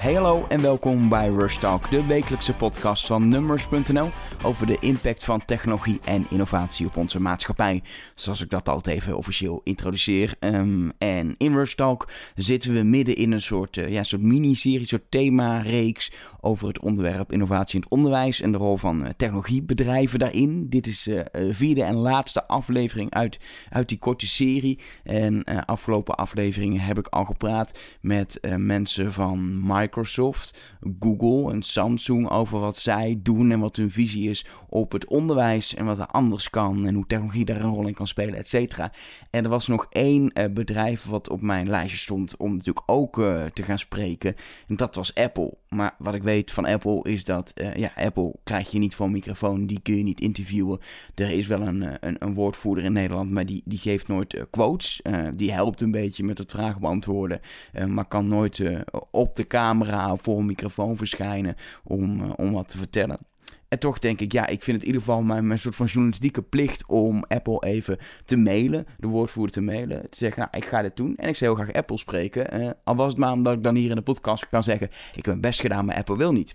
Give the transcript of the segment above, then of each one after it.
Hey hallo en welkom bij Rush Talk, de wekelijkse podcast van Numbers.nl over de impact van technologie en innovatie op onze maatschappij. Zoals ik dat altijd even officieel introduceer. Ehm, en in Rush Talk zitten we midden in een soort, uh, ja, soort miniserie, soort thema-reeks over het onderwerp innovatie in het onderwijs en de rol van uh, technologiebedrijven daarin. Dit is de vierde en laatste aflevering uit, uit die korte serie. En afgelopen afleveringen heb ik al gepraat met mensen van Microsoft. Microsoft, Google en Samsung over wat zij doen en wat hun visie is op het onderwijs en wat er anders kan en hoe technologie daar een rol in kan spelen, et cetera. En er was nog één uh, bedrijf wat op mijn lijstje stond om natuurlijk ook uh, te gaan spreken en dat was Apple. Maar wat ik weet van Apple is dat, uh, ja, Apple krijg je niet voor een microfoon, die kun je niet interviewen. Er is wel een, een, een woordvoerder in Nederland, maar die, die geeft nooit quotes. die helpt een beetje met het vragen beantwoorden, maar kan nooit op de camera voor een microfoon verschijnen om, om wat te vertellen. En toch denk ik, ja, ik vind het in ieder geval mijn, mijn soort van journalistieke plicht om Apple even te mailen, de woordvoerder te mailen, te zeggen, nou, ik ga dit doen en ik zou heel graag Apple spreken. Uh, al was het maar omdat ik dan hier in de podcast kan zeggen, ik heb mijn best gedaan, maar Apple wil niet.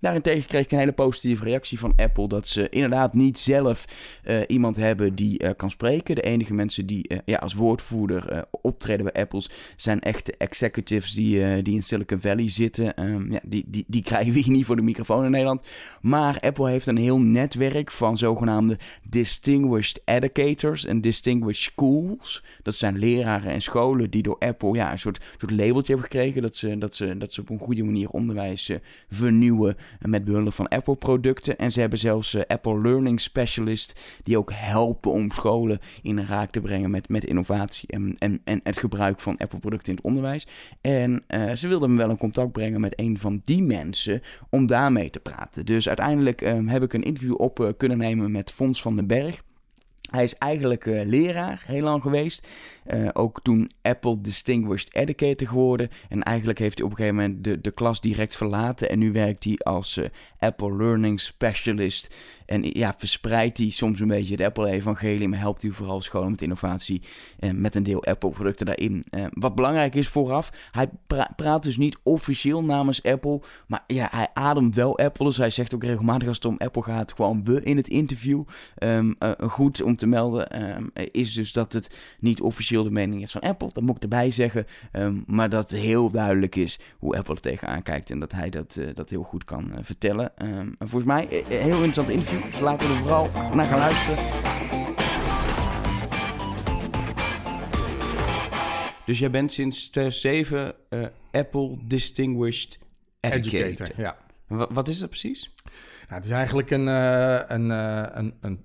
Daarentegen kreeg ik een hele positieve reactie van Apple dat ze inderdaad niet zelf uh, iemand hebben die uh, kan spreken. De enige mensen die uh, ja, als woordvoerder optreden bij Apples zijn echte executives die, die in Silicon Valley zitten. Um, ja, die, die, die krijgen we hier niet voor de microfoon in Nederland. Maar Apple heeft een heel netwerk van zogenaamde Distinguished Educators en Distinguished Schools. Dat zijn leraren en scholen die door Apple ja, een soort, soort labeltje hebben gekregen dat ze, dat, ze, dat ze op een goede manier onderwijs vernieuwen met behulp van Apple-producten. En ze hebben zelfs uh, Apple Learning Specialist, die ook helpen om scholen in raak te brengen met, met innovatie en, en, en het gebruik van Apple-producten in het onderwijs. En uh, ze wilden me wel in contact brengen met een van die mensen om daarmee te praten. Dus uiteindelijk um, heb ik een interview op uh, kunnen nemen met Fons van den Berg. Hij is eigenlijk uh, leraar, heel lang geweest. Uh, ook toen Apple Distinguished Educator geworden. En eigenlijk heeft hij op een gegeven moment de, de klas direct verlaten. En nu werkt hij als uh, Apple Learning Specialist. En ja, verspreidt hij soms een beetje het Apple-evangelie. Maar helpt hij vooral scholen met innovatie. En met een deel Apple-producten daarin. wat belangrijk is vooraf, hij pra praat dus niet officieel namens Apple. Maar ja, hij ademt wel Apple. Dus hij zegt ook regelmatig als het om Apple gaat, gewoon we in het interview. Um, goed om te melden um, is dus dat het niet officieel de mening is van Apple. Dat moet ik erbij zeggen. Um, maar dat heel duidelijk is hoe Apple er tegenaan kijkt. En dat hij dat, uh, dat heel goed kan uh, vertellen. Um, en volgens mij een heel interessant interview. Dus laten we er vooral naar gaan luisteren. Dus jij bent sinds 2007 uh, Apple Distinguished Educator. Educator ja. Wat, wat, is dat precies? Nou, het is eigenlijk een, een, een, een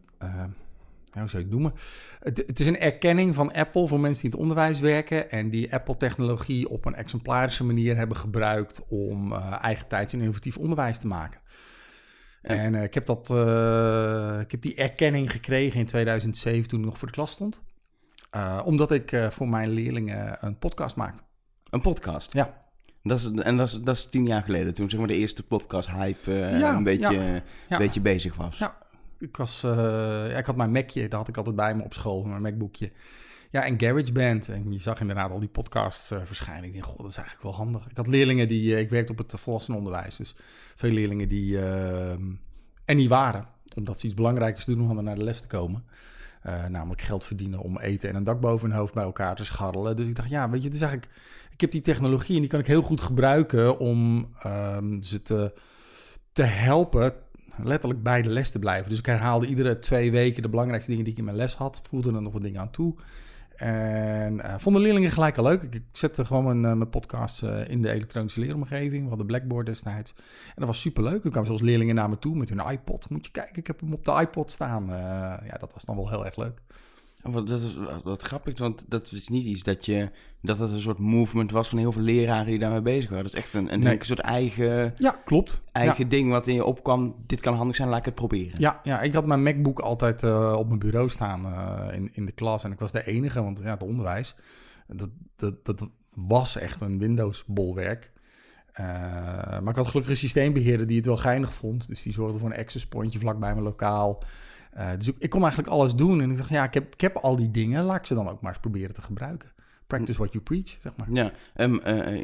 hoe zou je het noemen? Het, het, is een erkenning van Apple voor mensen die in het onderwijs werken en die Apple-technologie op een exemplarische manier hebben gebruikt om uh, eigen tijds en innovatief onderwijs te maken. En uh, ik, heb dat, uh, ik heb die erkenning gekregen in 2007 toen ik nog voor de klas stond. omdat ik voor mijn leerlingen een podcast maakte. Een podcast? Ja. Dat is, en dat is, dat is tien jaar geleden, toen zeg maar de eerste podcast-hype ja, een, beetje, ja, beetje bezig was. Ja, ik, was, ja, ik had mijn Macje, dat had ik altijd bij me op school, mijn Macbookje. Ja, en GarageBand. En je zag inderdaad al die podcasts uh, verschijnen. Ik dacht, god, dat is eigenlijk wel handig. Ik had leerlingen die... Uh, ik werkte op het volwassenenonderwijs. Dus veel leerlingen die er niet waren. Omdat ze iets belangrijkers doen om naar de les te komen. namelijk geld verdienen om eten en een dak boven hun hoofd bij elkaar te scharrelen. Dus ik dacht, ja, weet je, het is eigenlijk... Ik heb die technologie en die kan ik heel goed gebruiken om um, ze te, te helpen letterlijk bij de les te blijven. Dus ik herhaalde iedere twee weken de belangrijkste dingen die ik in mijn les had. Voelde er nog wat dingen aan toe. En uh, vonden leerlingen gelijk al leuk. Ik zette gewoon mijn, uh, mijn podcast uh, in de elektronische leeromgeving. We hadden Blackboard destijds. En dat was super leuk. Er kwamen zelfs leerlingen naar me toe met hun iPod. Moet je kijken, ik heb hem op de iPod staan. ja, dat was dan wel heel erg leuk. Wat, dat is wat grappig, want dat is niet iets dat je dat het een soort movement was van heel veel leraren die daarmee bezig waren. Dat is echt een, een, nee. een soort eigen, ja, klopt. eigen ja. ding wat in je opkwam. Dit kan handig zijn, laat ik het proberen. Ja, ja ik had mijn MacBook altijd uh, op mijn bureau staan uh, in, in de klas. En ik was de enige, want ja, het onderwijs, dat, dat, dat was echt een Windows-bolwerk. Uh, maar ik had gelukkig een systeembeheerder die het wel geinig vond. Dus die zorgde voor een access pointje vlak bij mijn lokaal. Uh, dus ik, ik, kon eigenlijk alles doen. En ik dacht, ja, ik heb, ik heb al die dingen. Laat ik ze dan ook maar eens proberen te gebruiken. practice what you preach, zeg maar. Ja, um,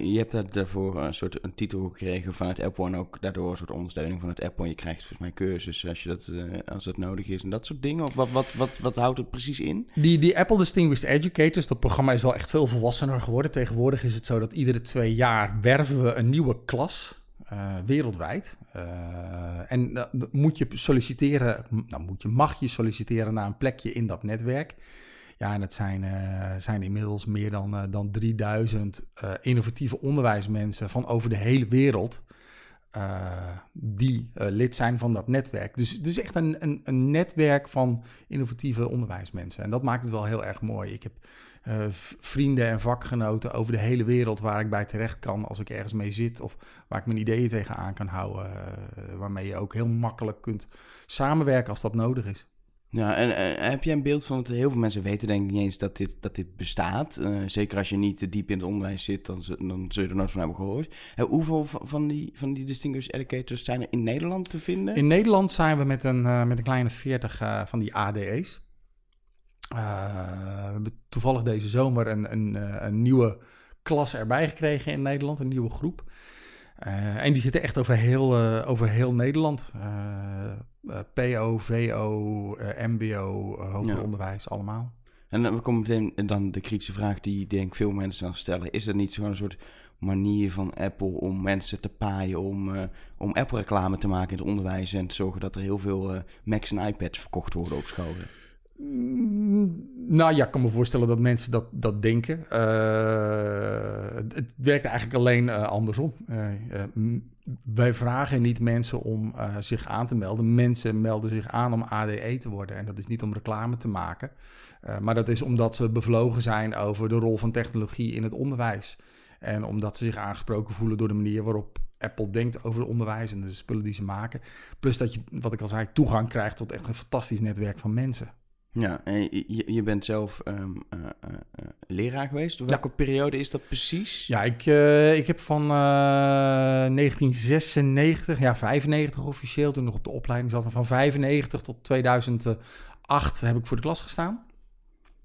je hebt daarvoor een soort een titel gekregen vanuit Apple en ook daardoor een soort ondersteuning van het Apple. Je krijgt volgens mij cursussen als, je dat, als dat nodig is en dat soort dingen. Of wat, wat, wat, wat houdt het precies in? Die, die Apple Distinguished Educators, dat programma is wel echt veel volwassener geworden. Tegenwoordig is het zo dat iedere twee jaar werven we een nieuwe klas uh, wereldwijd. Uh, en uh, moet je solliciteren, nou moet je, mag je solliciteren naar een plekje in dat netwerk. Ja, en het zijn, zijn inmiddels meer dan, dan 3000 innovatieve onderwijsmensen van over de hele wereld. die lid zijn van dat netwerk. Dus het is echt een, een, een netwerk van innovatieve onderwijsmensen. En dat maakt het wel heel erg mooi. Ik heb uh, vrienden en vakgenoten over de hele wereld waar ik bij terecht kan als ik ergens mee zit of waar ik mijn ideeën tegenaan kan houden. Uh, waarmee je ook heel makkelijk kunt samenwerken als dat nodig is. Ja, en uh, heb je een beeld van, want heel veel mensen weten denk ik niet eens dat dit, dat dit bestaat. zeker als je niet te diep in het onderwijs zit, dan, dan zul je er nooit van hebben gehoord. hoeveel van die, van die Distinguished Educators zijn er in Nederland te vinden? In Nederland zijn we met een, met een kleine 40 van die ADE's. Uh, we hebben toevallig deze zomer een, een, eh, een, nieuwe klas erbij gekregen in Nederland, een nieuwe groep. Uh, en die zitten echt over heel, uh, over heel Nederland. PO, VO, MBO, hoger ja. onderwijs, allemaal. En dan komt meteen dan de kritische vraag die denk veel mensen dan stellen. Is dat niet zo'n soort manier van Apple om mensen te paaien om, om Apple-reclame te maken in het onderwijs en te zorgen dat er heel veel Macs en iPads verkocht worden op scholen? Mm, nou ja, ik kan me voorstellen dat mensen dat, dat denken. Uh, het werkt eigenlijk alleen uh, andersom. Uh, wij vragen niet mensen om zich aan te melden. Mensen melden zich aan om ADE te worden. En dat is niet om reclame te maken. maar dat is omdat ze bevlogen zijn over de rol van technologie in het onderwijs. En omdat ze zich aangesproken voelen door de manier waarop Apple denkt over het onderwijs en de spullen die ze maken. Plus dat je, wat ik al zei, toegang krijgt tot echt een fantastisch netwerk van mensen. Ja, en je, je bent zelf um, uh, uh, leraar geweest. Welke ja. periode is dat precies? Ja, ik, ik heb van 1996, ja 95 officieel, toen nog op de opleiding zat, van 95 tot 2008 heb ik voor de klas gestaan.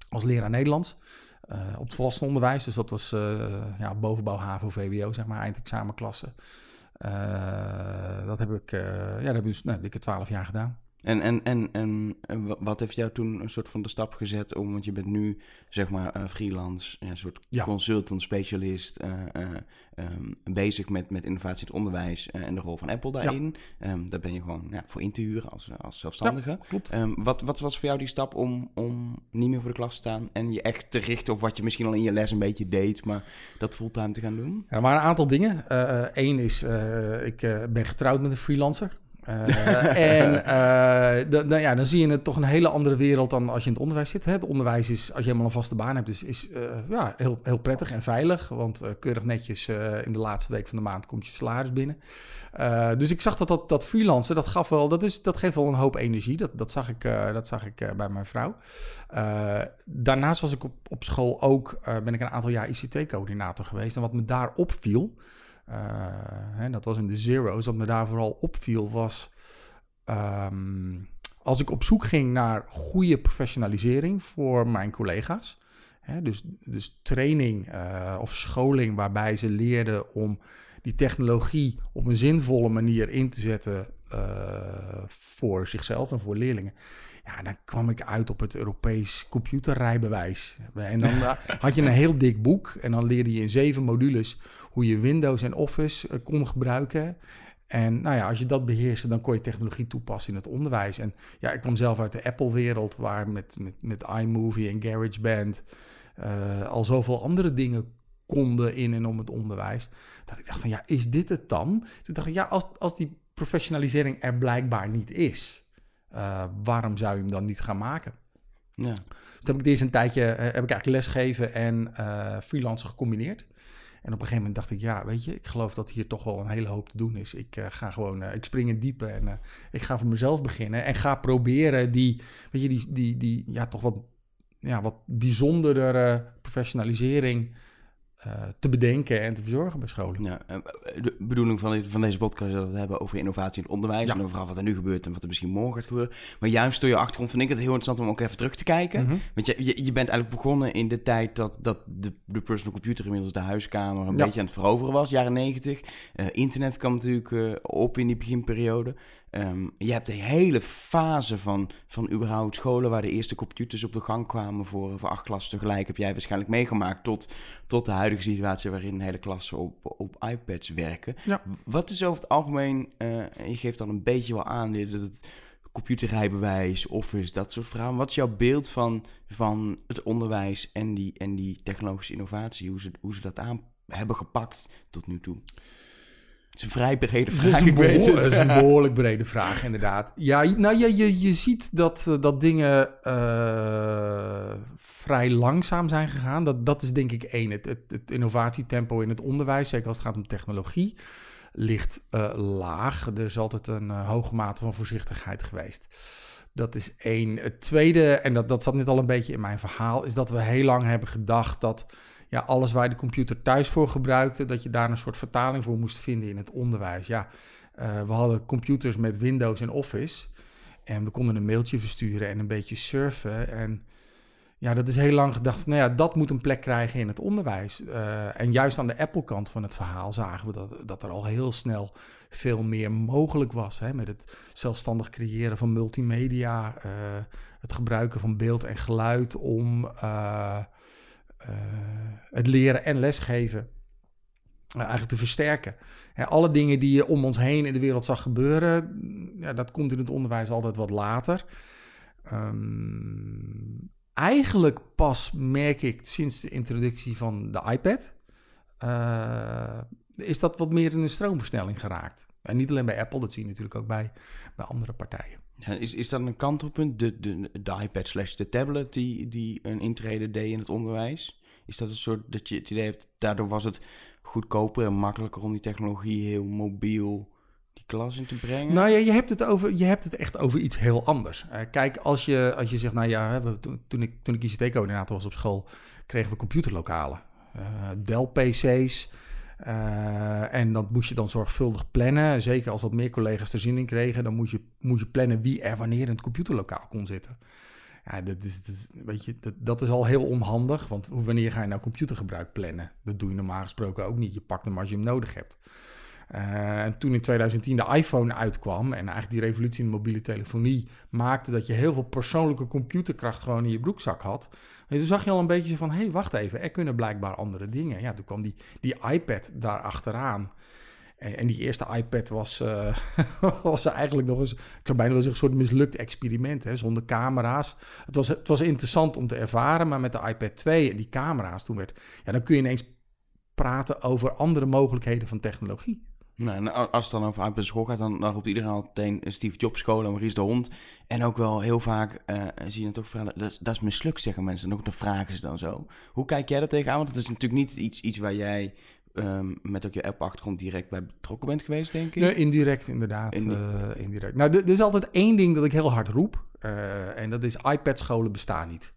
Als leraar Nederlands. op het volwassenenonderwijs, dus dat was ja, bovenbouw, HAVO, VWO, zeg maar, eindexamenklasse. dat heb ik, ja, dat heb ik dus nou, dikke 12 jaar gedaan. En, en, en, en wat heeft jou toen een soort van de stap gezet om, want je bent nu zeg maar uh, freelance, een soort ja. consultant, specialist, uh, uh, um, bezig met, met innovatie in het onderwijs en de rol van Apple daarin. Ja. Um, daar ben je gewoon ja, voor in te huren als, als zelfstandige. Klopt. Um, wat, wat was voor jou die stap om, om niet meer voor de klas te staan en je echt te richten op wat je misschien al in je les een beetje deed, maar dat fulltime te gaan doen? er waren een aantal dingen. Eén is, ik ben getrouwd met een freelancer. Uh, en uh, dan, ja, dan zie je het toch een hele andere wereld dan als je in het onderwijs zit. Hè? Het onderwijs is, als je helemaal een vaste baan hebt, is, is uh, ja, heel, heel prettig en veilig. Want keurig netjes in de laatste week van de maand komt je salaris binnen. dus ik zag dat dat, dat freelancen, dat, gaf wel, dat, is, dat geeft wel een hoop energie. Dat, dat zag ik, dat zag ik bij mijn vrouw. daarnaast was ik op, op school ook, ben ik een aantal jaar ICT-coördinator geweest. En wat me daar opviel... Uh, dat was in de zero's. Wat me daar vooral opviel was... Um, als ik op zoek ging naar goede professionalisering voor mijn collega's... Hè, dus, dus training uh, of scholing waarbij ze leerden om die technologie op een zinvolle manier in te zetten uh, voor zichzelf en voor leerlingen. Ja, dan kwam ik uit op het Europees computerrijbewijs. En dan had je een heel dik boek en dan leerde je in zeven modules hoe je Windows en Office uh, kon gebruiken. En nou ja, als je dat beheerste, dan kon je technologie toepassen in het onderwijs. En ja, ik kwam zelf uit de Apple-wereld, waar met, met, met iMovie en GarageBand uh, al zoveel andere dingen konden in en om het onderwijs. Dat ik dacht van, ja, is dit het dan? Toen dacht ik, ja, als, als die professionalisering er blijkbaar niet is, uh, waarom zou je hem dan niet gaan maken? Ja. Dus heb ik deze een tijdje, uh, heb ik eigenlijk lesgeven en uh, freelance gecombineerd. En op een gegeven moment dacht ik, ja, weet je, ik geloof dat hier toch wel een hele hoop te doen is. Ik uh, ga gewoon, uh, ik spring in diepe en uh, ik ga voor mezelf beginnen. En ga proberen die, weet je, die, die, die ja, toch wat, ja, wat bijzondere professionalisering te bedenken en te verzorgen bij scholen. Ja, de bedoeling van, van deze podcast is dat we het hebben over innovatie in het onderwijs. Ja. En over wat er nu gebeurt en wat er misschien morgen gaat gebeuren. Maar juist door je achtergrond vind ik het heel interessant om ook even terug te kijken. Mhm. Want je, je, je bent eigenlijk begonnen in de tijd dat, dat de, de personal computer inmiddels de huiskamer een Ja. beetje aan het veroveren was, jaren negentig. Eh, internet kwam natuurlijk eh, op in die beginperiode. Ehm, je hebt de hele fase van, van überhaupt scholen waar de eerste computers op de gang kwamen voor, voor acht klassen tegelijk, heb jij waarschijnlijk meegemaakt tot, tot de huidige situatie waarin hele klassen op, op iPads werken. Ja. Wat is over het algemeen, eh, je geeft dan een beetje wel aan dat het computerrijbewijs, office, dat soort vragen. Wat is jouw beeld van, van het onderwijs en die, en die technologische innovatie, hoe ze, hoe ze dat aan hebben gepakt tot nu toe? Het is een vrij brede vraag, is, een behoor- het. is een behoorlijk brede vraag, inderdaad. Ja, je- nou, je, je, je ziet dat, eh, dat dingen eh, vrij langzaam zijn gegaan. Dat, dat is denk ik één. Het, het, het innovatietempo in het onderwijs, zeker als het gaat om technologie, ligt eh, laag. Er is altijd een hoge mate van voorzichtigheid geweest. Dat is één. Het tweede, en dat, dat zat net al een beetje in mijn verhaal, is dat we heel lang hebben gedacht dat ja, alles waar je de computer thuis voor gebruikte, dat je daar een soort vertaling voor moest vinden in het onderwijs. Ja, eh, we hadden computers met Windows en Office. En we konden een mailtje versturen en een beetje surfen. En ja, dat is heel lang gedacht. Nou ja, dat moet een plek krijgen in het onderwijs. Eh, en juist aan de Apple-kant van het verhaal zagen we dat, dat er al heel snel veel meer mogelijk was. Hè, met het zelfstandig creëren van multimedia, eh, het gebruiken van beeld en geluid om het leren en lesgeven eh, eigenlijk te versterken. Alle dingen die je om ons heen in de wereld zag gebeuren, ja, dat komt in het onderwijs altijd wat later. Ehm, eigenlijk pas merk ik sinds de introductie van de iPad, eh, is dat wat meer in een stroomversnelling geraakt. En niet alleen bij Apple, dat zie je natuurlijk ook bij, bij andere partijen. Is, is dat een kantelpunt, de, de, de iPad slash de tablet die, die een intrede deed in het onderwijs? Is dat een soort dat je het idee hebt, daardoor was het goedkoper en makkelijker om die technologie heel mobiel die klas in te brengen? Nou ja, je hebt het, over, je hebt het echt over iets heel anders. Eh, kijk, als je, als je zegt, nou ja, toen, ik, toen ik ICT-coördinator was op school, kregen we computerlokalen. Eh, Dell-PC's. Eh, en dat moest je dan zorgvuldig plannen. Zeker als wat meer collega's er zin in kregen, dan moest je, moest je plannen wie er wanneer in het computerlokaal kon zitten. Ja, dat is, dat is, weet je, dat, dat is al heel onhandig, want wanneer ga je nou computergebruik plannen? Dat doe je normaal gesproken ook niet. Je pakt hem als je hem nodig hebt. Eh, en toen in 2010 de iPhone uitkwam en eigenlijk die revolutie in de mobiele telefonie maakte dat je heel veel persoonlijke computerkracht gewoon in je broekzak had. En toen zag je al een beetje van, hé, hey, wacht even, er kunnen blijkbaar andere dingen. Ja, toen kwam die, die iPad daar achteraan. En, en die eerste iPad was, eh, was eigenlijk nog eens, ik zou bijna wel zeggen, een soort mislukt experiment, hè, zonder camera's. Het was, het was interessant om te ervaren, maar met de iPad 2 en die camera's toen werd, ja, dan kun je ineens praten over andere mogelijkheden van technologie. Nou, als het dan over iPad school gaat, dan, dan roept iedereen al meteen Steve Jobs school en Maurice de Hond. En ook wel heel vaak eh, zie je het ook verhalen, dat, is- dat is mislukt, zeggen mensen. En ook dan vragen ze dan zo. Hoe kijk jij daar tegenaan? Want het is natuurlijk niet iets, iets waar jij ehm, met ook je app-achtergrond direct bij betrokken bent geweest, denk ik. Nee, indirect inderdaad. Indi- eh, indirect. Nou, er is altijd één ding dat ik heel hard roep. eh, en dat is iPad-scholen bestaan niet.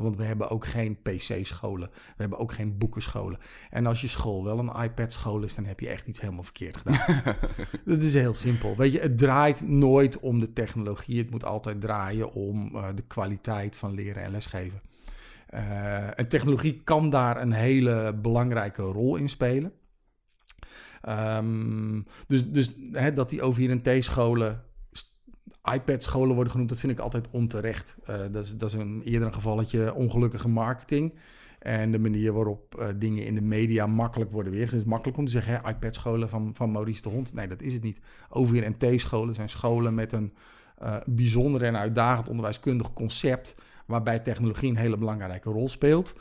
Want we hebben ook geen PC-scholen. We hebben ook geen boekenscholen. En als je school wel een iPad-school is, dan heb je echt iets helemaal verkeerd gedaan. dat is heel simpel. Weet je, het draait nooit om de technologie. Het moet altijd draaien om eh, de kwaliteit van leren en lesgeven. Eh, en technologie kan daar een hele belangrijke rol in spelen. Ehm, dus dus hè, dat die OVR-T-scholen iPad-scholen worden genoemd, dat vind ik altijd onterecht. Eh, dat, is, dat is een, eerder een gevalletje ongelukkige marketing. En de manier waarop eh, dingen in de media makkelijk worden weergezet. Het is makkelijk om te zeggen, iPad-scholen van, van Maurice de Hond. Nee, dat is het niet. OVR en T-scholen zijn scholen met een eh, bijzonder en uitdagend onderwijskundig concept... waarbij technologie een hele belangrijke rol speelt.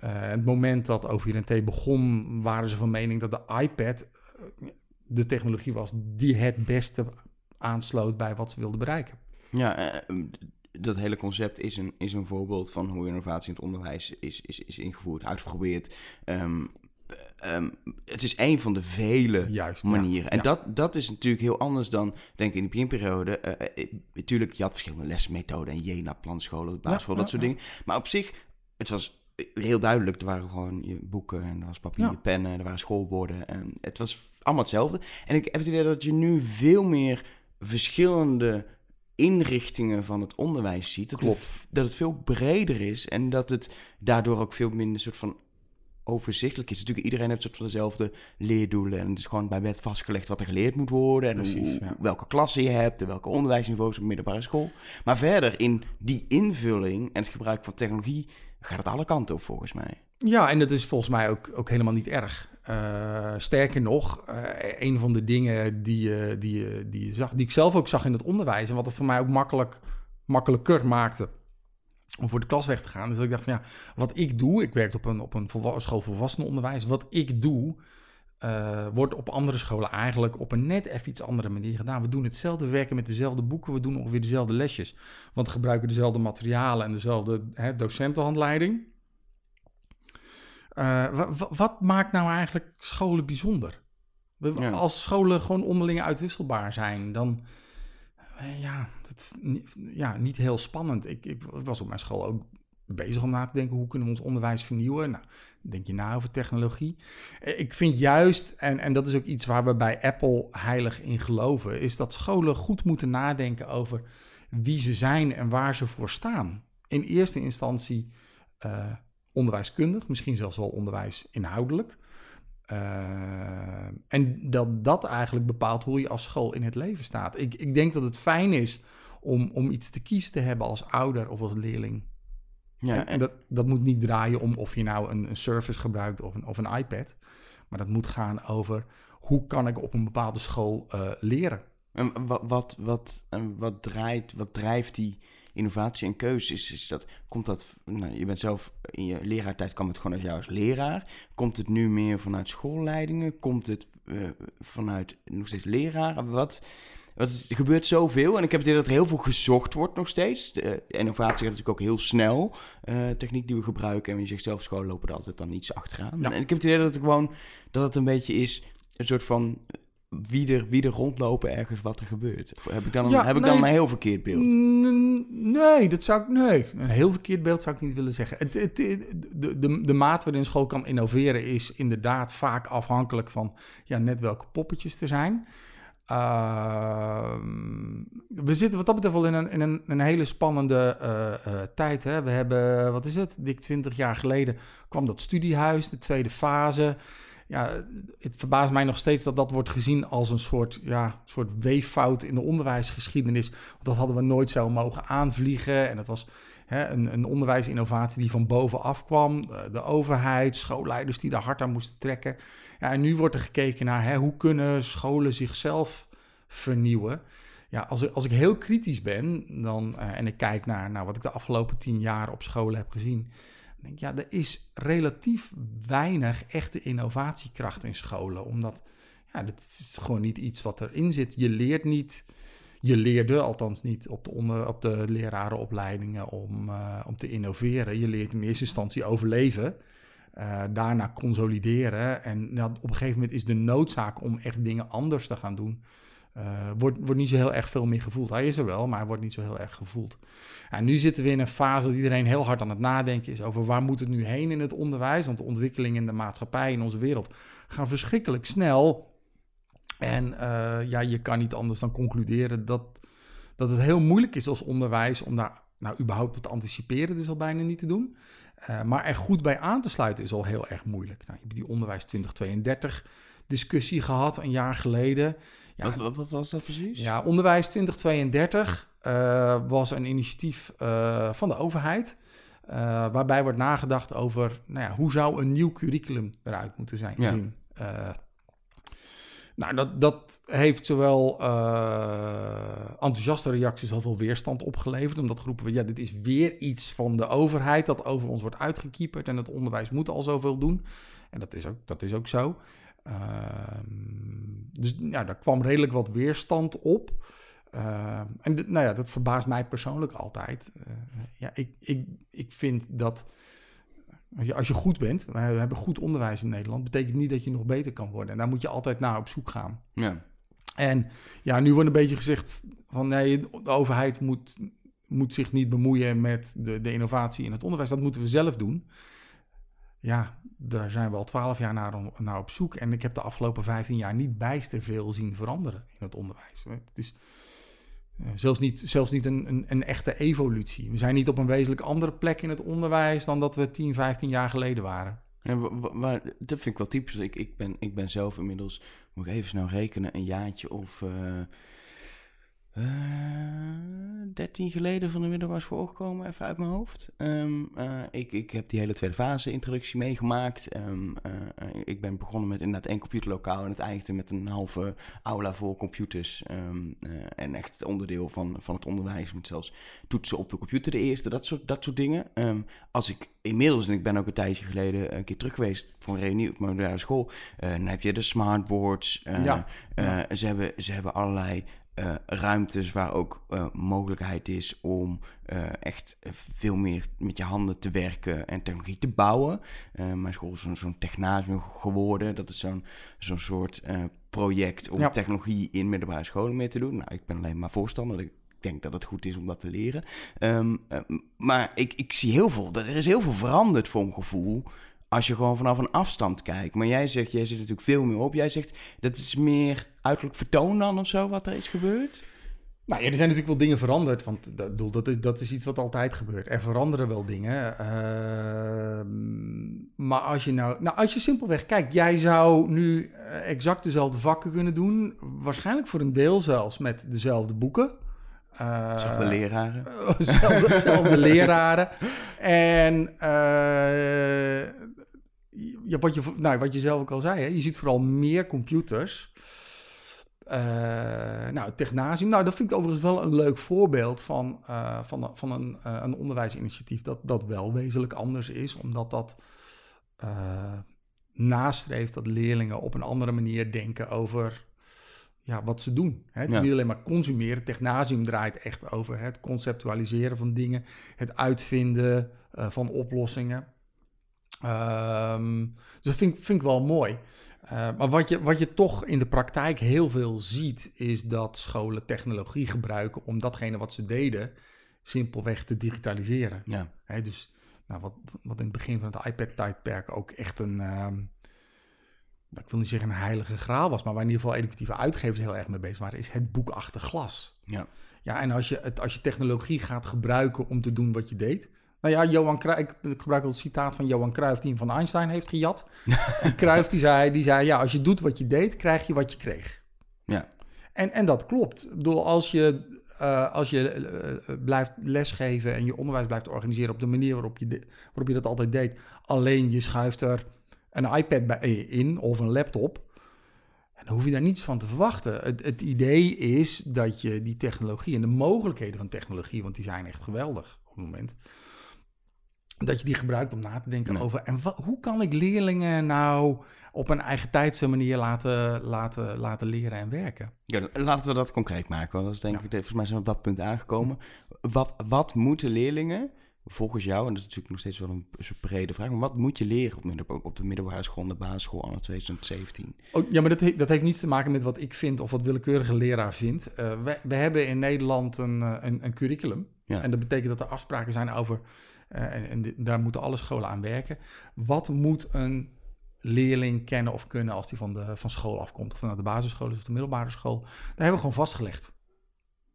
Het moment dat OVR en T begon, waren ze van mening dat de iPad de technologie was die het beste aansloot bij wat ze wilden bereiken. Ja, eh, dat hele concept is een, is een voorbeeld van hoe innovatie in het onderwijs is, is, is ingevoerd, uitgeprobeerd. Ehm, ehm, het is een van de vele Juist. ja. manieren. En Ja. dat, dat is natuurlijk heel anders dan, denk ik, in de beginperiode. Eh, eh, natuurlijk, je had verschillende lesmethoden en Jena, planscholen, basisschool, Ja, dat soort dingen. Maar op zich, het was heel duidelijk, er waren gewoon je boeken en er was papier, Ja. pennen, er waren schoolborden. En het was allemaal hetzelfde. En ik heb het idee dat je nu veel meer verschillende inrichtingen van het onderwijs ziet. Dat, Klopt. Het, dat het veel breder is en dat het daardoor ook veel minder soort van overzichtelijk is. Natuurlijk, iedereen heeft soort van dezelfde leerdoelen. En het is gewoon bij wet vastgelegd wat er geleerd moet worden. En Precies, hoe- ja. welke klassen je hebt en welke onderwijsniveaus op middelbare school. Maar verder in die invulling en het gebruik van technologie gaat het alle kanten op volgens mij. Ja, en dat is volgens mij ook, ook helemaal niet erg. Eh, sterker nog, eh, een van de dingen die, die, die, zag, die ik zelf ook zag in het onderwijs... en wat het voor mij ook makkelijk, makkelijker maakte om voor de klas weg te gaan... is dat ik dacht van ja, wat ik doe... ik werkte op een, op een school volwassenenonderwijs... wat ik doe, eh, wordt op andere scholen eigenlijk op een net even iets andere manier gedaan. We doen hetzelfde, we werken met dezelfde boeken... we doen ongeveer dezelfde lesjes. Want we gebruiken dezelfde materialen en dezelfde hè, docentenhandleiding... Eh, wa- wa- wat maakt nou eigenlijk scholen bijzonder? Ja. Als scholen gewoon onderling uitwisselbaar zijn, dan eh, ja, dat ja, niet heel spannend. Ik, ik was op mijn school ook bezig om na te denken hoe kunnen we ons onderwijs vernieuwen. Nou, denk je na over technologie. Eh, Ik vind juist, en, en dat is ook iets waar we bij Apple heilig in geloven, is dat scholen goed moeten nadenken over wie ze zijn en waar ze voor staan. In eerste instantie onderwijskundig, misschien zelfs wel onderwijs inhoudelijk. Eh, en dat dat eigenlijk bepaalt hoe je als school in het leven staat. Ik, ik denk dat het fijn is om, om iets te kiezen te hebben als ouder of als leerling. Ja, en en dat, dat moet niet draaien om of je nou een, een service gebruikt of een, of een iPad. Maar dat moet gaan over hoe kan ik op een bepaalde school eh, leren. En wat, wat, wat, wat, draait, wat drijft die innovatie en keuze? Is, is dat, komt dat, nou, je bent zelf in je leraartijd kwam het gewoon uit jou als leraar. Komt het nu meer vanuit schoolleidingen? Komt het eh, vanuit nog steeds leraren? Wat, wat is, er gebeurt zoveel en ik heb het idee dat er heel veel gezocht wordt nog steeds. De eh, innovatie gaat natuurlijk ook heel snel. eh, techniek die we gebruiken en je zegt zelf scholen lopen er altijd dan iets achteraan. Ja. En ik heb het idee dat het gewoon, dat het een beetje is, een soort van wie er, wie er rondlopen ergens wat er gebeurt. Heb ik dan, Ja, heb ik dan een heel verkeerd beeld? Nee, dat zou ik. Nee, een heel verkeerd beeld zou ik niet willen zeggen. Het, het, de, de, de maat waarin een school kan innoveren is inderdaad vaak afhankelijk van ja, net welke poppetjes er zijn. Ehm, we zitten wat dat betreft wel in een, in een, een hele spannende eh, eh, tijd. Hè? We hebben, wat is het, dik 20 jaar geleden kwam dat studiehuis, de tweede fase. Ja, het verbaast mij nog steeds dat dat wordt gezien als een soort, ja, soort weeffout in de onderwijsgeschiedenis. Want dat hadden we nooit zo mogen aanvliegen. En dat was hè, een, een onderwijsinnovatie die van bovenaf kwam. De overheid, schoolleiders die daar hard aan moesten trekken. Ja, en nu wordt er gekeken naar hè, hoe kunnen scholen zichzelf vernieuwen. Ja, als ik, als ik heel kritisch ben dan, eh, en ik kijk naar nou, wat ik de afgelopen tien jaar op scholen heb gezien. Ja, er is relatief weinig echte innovatiekracht in scholen. Omdat ja, dat is gewoon niet iets wat erin zit. Je leert niet, je leerde althans niet op de, onder, op de lerarenopleidingen om, eh, om te innoveren. Je leert in eerste instantie overleven. eh, daarna consolideren. En nou, op een gegeven moment is de noodzaak om echt dingen anders te gaan doen. Eh, wordt, niet zo heel erg veel meer gevoeld. Hij is er wel, maar hij wordt niet zo heel erg gevoeld. En nu zitten we in een fase dat iedereen heel hard aan het nadenken is over waar moet het nu heen in het onderwijs. Want de ontwikkelingen in de maatschappij, in onze wereld, gaan verschrikkelijk snel. En eh, ja, je kan niet anders dan concluderen dat, dat het heel moeilijk is als onderwijs om daar nou überhaupt op te anticiperen. Dat is al bijna niet te doen. Eh, maar er goed bij aan te sluiten is al heel erg moeilijk. Nou, je hebt die onderwijs 2032 discussie gehad een jaar geleden. Ja, Wat, wat, wat was dat precies? ja, Onderwijs 2032 eh, was een initiatief eh, van de overheid. eh, waarbij wordt nagedacht over nou ja, hoe zou een nieuw curriculum eruit moeten zijn. Ja. Zien. Nou, dat, dat heeft zowel enthousiaste reacties als wel weerstand opgeleverd. Omdat geroepen werd, ja, dit is weer iets van de overheid dat over ons wordt uitgekieperd. En het onderwijs moet al zoveel doen. En dat is ook, dat is ook zo. Ehm, dus ja, daar kwam redelijk wat weerstand op. Ehm, en nou ja, dat verbaast mij persoonlijk altijd. Eh, ja, ik, ik, ik vind dat als je, als je goed bent, we hebben goed onderwijs in Nederland, betekent niet dat je nog beter kan worden. En daar moet je altijd naar op zoek gaan. Ja. En ja, nu wordt een beetje gezegd van nee, de overheid moet, moet zich niet bemoeien met de, de innovatie in het onderwijs. Dat moeten we zelf doen. ja, daar zijn we al twaalf jaar naar, naar op zoek. En ik heb de afgelopen 15 jaar niet bijster veel zien veranderen in het onderwijs. Het is uh, zelfs niet, zelfs niet een, een, een, echte evolutie. We zijn niet op een wezenlijk andere plek in het onderwijs dan dat we 10, 15 jaar geleden waren. Maar dat vind ik wel typisch. Ik, ik, ben, ik ben zelf inmiddels, moet ik even snel rekenen, een jaartje of... Uh, 13 geleden van de middelbare school gekomen, even uit mijn hoofd. Um, uh, ik, ik heb die hele tweede fase introductie meegemaakt. Um, uh, ik ben begonnen met inderdaad één computerlokaal en het eindigde met een halve aula vol computers. Um, en echt het onderdeel van, van het onderwijs met zelfs toetsen op de computer de eerste, dat soort, dat soort dingen. als ik inmiddels, en ik ben ook een tijdje geleden een keer terug geweest voor een reunie op mijn middelbare school, dan heb je de smartboards. Ja. Ja. Ze, hebben, ze hebben allerlei uh, ruimtes waar ook uh, mogelijkheid is om uh, echt veel meer met je handen te werken en technologie te bouwen. mijn school is zo'n zo technasium geworden. Dat is zo'n zo'n soort project om ja. technologie in middelbare scholen mee te doen. Nou, ik ben alleen maar voorstander. Ik denk dat het goed is om dat te leren. Um, maar ik, ik zie heel veel. Er is heel veel veranderd voor mijn gevoel als je gewoon vanaf een afstand kijkt. Maar jij zegt, jij zit natuurlijk veel meer op. Jij zegt, dat is meer uiterlijk vertoon dan of zo, wat er is gebeurd? Nou ja, er zijn natuurlijk wel dingen veranderd. Want dat, dat, is, dat is iets wat altijd gebeurt. Er veranderen wel dingen. Uh, maar als je nou, nou, als je simpelweg kijkt, jij zou nu eh, exact dezelfde vakken kunnen doen. Waarschijnlijk voor een deel zelfs met dezelfde boeken. Uh, dezelfde leraren. dezelfde leraren. En uh, ja, wat, je, nou, wat je zelf ook al zei, hè, je ziet vooral meer computers. Uh, nou, Technasium, nou, dat vind ik overigens wel een leuk voorbeeld van, uh, van, van een, uh, een onderwijsinitiatief dat, dat wel wezenlijk anders is, omdat dat nastreeft dat leerlingen op een andere manier denken over ja, wat ze doen. Hè. Het is niet alleen maar consumeren. Technasium draait echt over het conceptualiseren van dingen, het uitvinden van oplossingen. Um, dus dat vind, vind ik wel mooi. Uh, maar wat je, wat je toch in de praktijk heel veel ziet, is dat scholen technologie gebruiken om datgene wat ze deden simpelweg te digitaliseren. Ja. dus nou, wat, wat in het begin van het iPad-tijdperk ook echt een, uh, ik wil niet zeggen een heilige graal was, maar waar in ieder geval educatieve uitgevers heel erg mee bezig waren, is het boek achter glas. Ja. Ja, en als je, het, als je technologie gaat gebruiken om te doen wat je deed, nou ja, Johan Cruijff, ik gebruik al het citaat van Johan Cruijff, die hem van Einstein heeft gejat. en Cruijff die zei, die zei, ja, als je doet wat je deed, krijg je wat je kreeg. Ja. En, en dat klopt. Ik bedoel, als je, uh, als je uh, blijft lesgeven en je onderwijs blijft organiseren op de manier waarop je, waarop je dat altijd deed, alleen je schuift er een iPad bij in of een laptop, en dan hoef je daar niets van te verwachten. Het, het idee is dat je die technologie en de mogelijkheden van technologie, want die zijn echt geweldig op het moment, dat je die gebruikt om na te denken over... en hoe kan ik leerlingen nou op een eigen tijdse manier laten, laten, laten leren en werken? Ja, laten we dat concreet maken. Want dat is denk ik, volgens mij zijn we op dat punt aangekomen. Wat, wat moeten leerlingen volgens jou, en dat is natuurlijk nog steeds wel een, brede vraag... maar wat moet je leren op, op de middelbare school en de basisschool anno 2017? Oh, ja, maar dat, dat heeft niets te maken met wat ik vind of wat willekeurige leraar vindt. Uh, we, we hebben in Nederland een, eh, een, een curriculum... En dat betekent dat er afspraken zijn over en, en, daar moeten alle scholen aan werken. Wat moet een leerling kennen of kunnen als die van, de, van school afkomt? Of naar de basisschool is of de middelbare school. Daar hebben we gewoon vastgelegd.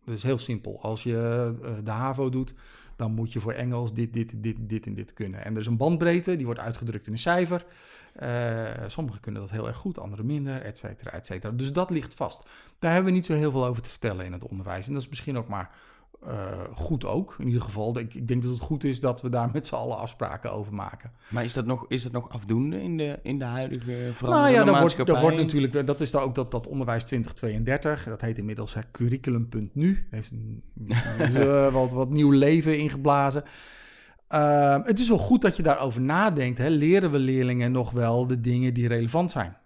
Dat is heel simpel. Als je uh, de HAVO doet, dan moet je voor Engels dit, dit, dit, dit en dit kunnen. En er is een bandbreedte, die wordt uitgedrukt in een cijfer. Uh, sommigen kunnen dat heel erg goed, anderen minder, et cetera, et cetera. Dus dat ligt vast. Daar hebben we niet zo heel veel over te vertellen in het onderwijs. En dat is misschien ook maar uh, goed ook. In ieder geval, ik, ik, denk dat het goed is dat we daar met z'n allen afspraken over maken. Maar is dat nog, is dat nog afdoende in de, in de huidige veranderende nou ja, dat wordt, wordt natuurlijk, dat is dan ook dat, dat onderwijs 2032. Dat heet inmiddels hè, curriculum.nu. Heeft een, uh, wat, wat nieuw leven ingeblazen. Uh, het is wel goed dat je daarover nadenkt. Hè. Leren we leerlingen nog wel de dingen die relevant zijn?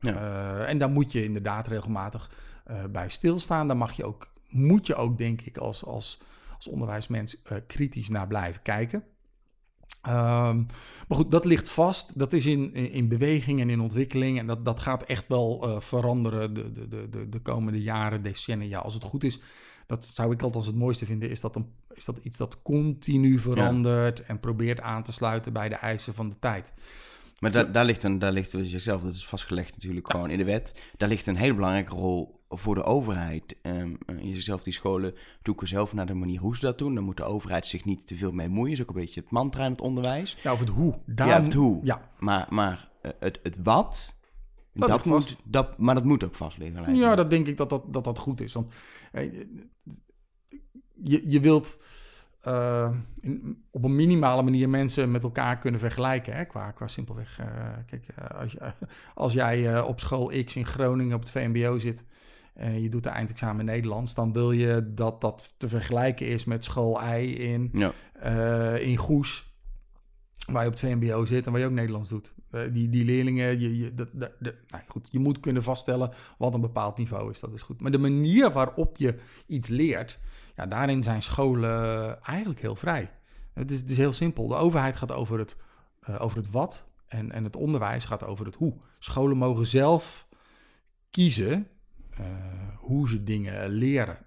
Ja. Uh, en daar moet je inderdaad regelmatig bij stilstaan. Daar mag je ook moet je ook, denk ik, als, als, als onderwijsmens uh, kritisch naar blijven kijken. Um, maar goed, dat ligt vast. Dat is in, in, beweging en in ontwikkeling. En dat, dat gaat echt wel uh, veranderen de, de, de, de komende jaren, decennia. Als het goed is, dat zou ik altijd als het mooiste vinden, is dat, een, is dat iets dat continu verandert en probeert aan te sluiten bij de eisen van de tijd. Maar da daar ligt een, daar ligt dus jezelf, dat is vastgelegd natuurlijk gewoon in de wet. Daar ligt een hele belangrijke rol voor de overheid. Um, je zichzelf die scholen zoeken zelf naar de manier hoe ze dat doen. Dan moet de overheid zich niet te veel mee moeien. is ook een beetje het mantra in het onderwijs. Ja, of het hoe. Daar ja, het hoe. Ja. Maar, maar eh, het, het wat, dat, dat moet, dat, maar dat moet ook vast liggen. Ja, dat denk ik dat dat, dat, dat goed is. Want eh, je, je wilt uh, in, op een minimale manier mensen met elkaar kunnen vergelijken. Hè? Qua, qua simpelweg. Uh, kijk, uh, als, als, jij op school X in Groningen op het VMBO zit. En je doet de eindexamen Nederlands. dan wil je dat dat te vergelijken is met school Y in, ja. in Goes. Waar je op het VMBO zit en waar je ook Nederlands doet. die, die leerlingen, je, je, de, de, de, nou goed, je moet kunnen vaststellen wat een bepaald niveau is. Dat is goed. Maar de manier waarop je iets leert ja, daarin zijn scholen eigenlijk heel vrij. Het is, het is heel simpel. De overheid gaat over het, uh, over het wat en, en het onderwijs gaat over het hoe. Scholen mogen zelf kiezen uh, hoe ze dingen leren.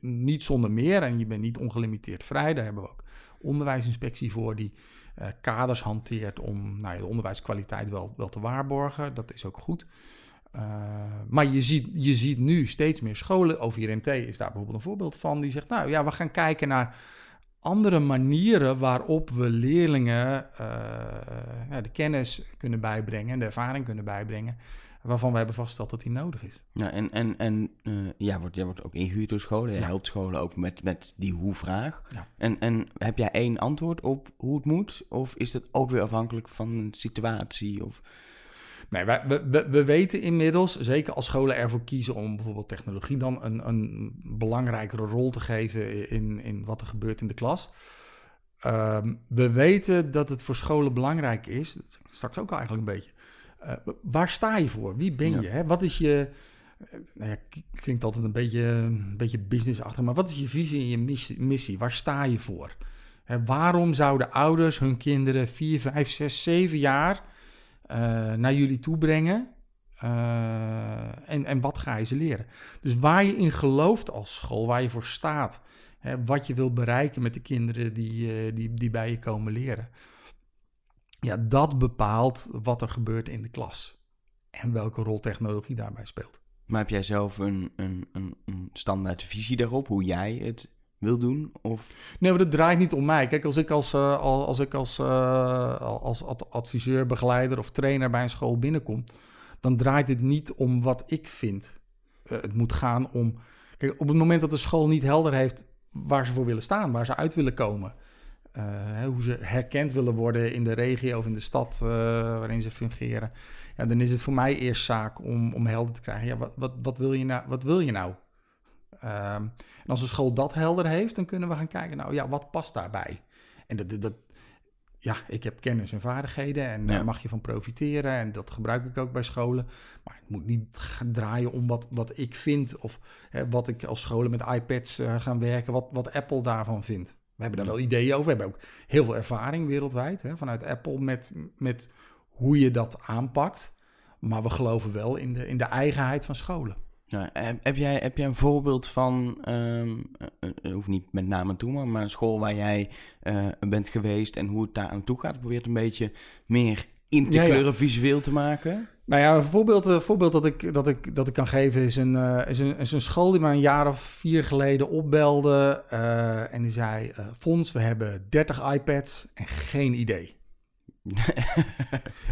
Niet zonder meer en je bent niet ongelimiteerd vrij. Daar hebben we ook onderwijsinspectie voor die uh, kaders hanteert om nou, de onderwijskwaliteit wel, wel te waarborgen. Dat is ook goed. Uh, maar je ziet, je ziet nu steeds meer scholen, OVRMT is daar bijvoorbeeld een voorbeeld van, die zegt, nou ja, we gaan kijken naar andere manieren waarop we leerlingen de kennis kunnen bijbrengen en de ervaring kunnen bijbrengen, waarvan we hebben vastgesteld dat die nodig is. Ja, en, en, en uh, ja, wordt, jij wordt ook ingehuurd door scholen, je ja. helpt scholen ook met, met die hoe-vraag. Ja. En, en heb jij één antwoord op hoe het moet, of is dat ook weer afhankelijk van een situatie? Of... Nee, we, we, we, weten inmiddels, zeker als scholen ervoor kiezen om bijvoorbeeld technologie dan een, een belangrijkere rol te geven in, in wat er gebeurt in de klas. Um, we weten dat het voor scholen belangrijk is, straks ook al eigenlijk een beetje. Uh, waar sta je voor? Wie ben je? Hè? Wat is je. Uh, nou ja, klinkt altijd een beetje, een beetje businessachtig, maar wat is je visie en je missie? Waar sta je voor? Hè, waarom zouden ouders hun kinderen 4, 5, 6, 7 jaar uh, naar jullie toe brengen. Uh, en, en wat ga je ze leren? Dus waar je in gelooft als school, waar je voor staat, hè, wat je wil bereiken met de kinderen die, die, die bij je komen leren. Ja, dat bepaalt wat er gebeurt in de klas. En welke rol technologie daarbij speelt. Maar heb jij zelf een, een, een, een standaard visie daarop, hoe jij het wil doen? Of? Nee, maar dat draait niet om mij. Kijk, als ik als, uh, als, ik als, uh, als adviseur, begeleider of trainer bij een school binnenkom, dan draait het niet om wat ik vind. Uh, het moet gaan om. Kijk, op het moment dat de school niet helder heeft waar ze voor willen staan, waar ze uit willen komen. Hè, hoe ze herkend willen worden in de regio of in de stad waarin ze fungeren. Ja, dan is het voor mij eerst zaak om, om helder te krijgen. Ja, wat, wat, wat, wil je nou, wat wil je nou? Um, en als een school dat helder heeft, dan kunnen we gaan kijken, nou ja, wat past daarbij? En dat, dat, ja, ik heb kennis en vaardigheden en daar mag je van profiteren. En dat gebruik ik ook bij scholen. Maar het moet niet gaan draaien om wat, wat ik vind of hè, wat ik als scholen met iPads uh, gaan werken, wat, wat Apple daarvan vindt. We hebben daar wel ideeën over. We hebben ook heel veel ervaring wereldwijd hè, vanuit Apple met, met hoe je dat aanpakt. Maar we geloven wel in de, in de eigenheid van scholen. Ja, heb, jij, heb jij een voorbeeld van, um, hoeft niet met naam en toe, maar een school waar jij uh, bent geweest en hoe het daar aan toe gaat? Probeer het een beetje meer in te kleuren, visueel te maken. Nou ja, een voorbeeld, een voorbeeld dat, ik, dat, ik, dat ik kan geven is een, uh, is, een, is een school die me een jaar of vier geleden opbelde. Uh, en die zei, Fons, we hebben 30 iPads en geen idee.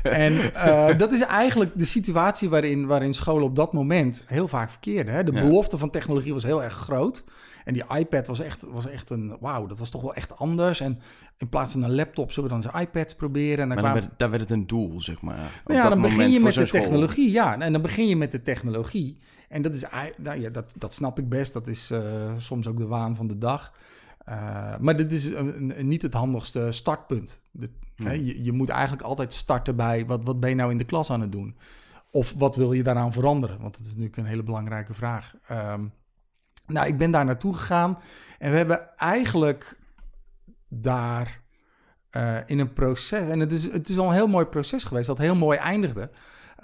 en uh, dat is eigenlijk de situatie waarin, waarin scholen op dat moment heel vaak verkeerden. Hè? De belofte van technologie was heel erg groot. En die iPad was echt, was echt een... Wauw, dat was toch wel echt anders. En in plaats van een laptop zullen we dan eens iPads proberen. En dan maar dan werd, daar werd het een doel, zeg maar. Nou ja, dan begin je met de technologie. Ja, en dan begin je met de technologie. En dat is... Nou ja, dat, dat snap ik best. Dat is uh, soms ook de waan van de dag. Uh, maar dit is een, een, niet het handigste startpunt. De, je, je, moet eigenlijk altijd starten bij wat, wat ben je nou in de klas aan het doen? Of wat wil je daaraan veranderen? Want dat is natuurlijk een hele belangrijke vraag. Um, nou, ik ben daar naartoe gegaan en we hebben eigenlijk daar uh, in een proces, en het is, het is al een heel mooi proces geweest, dat heel mooi eindigde.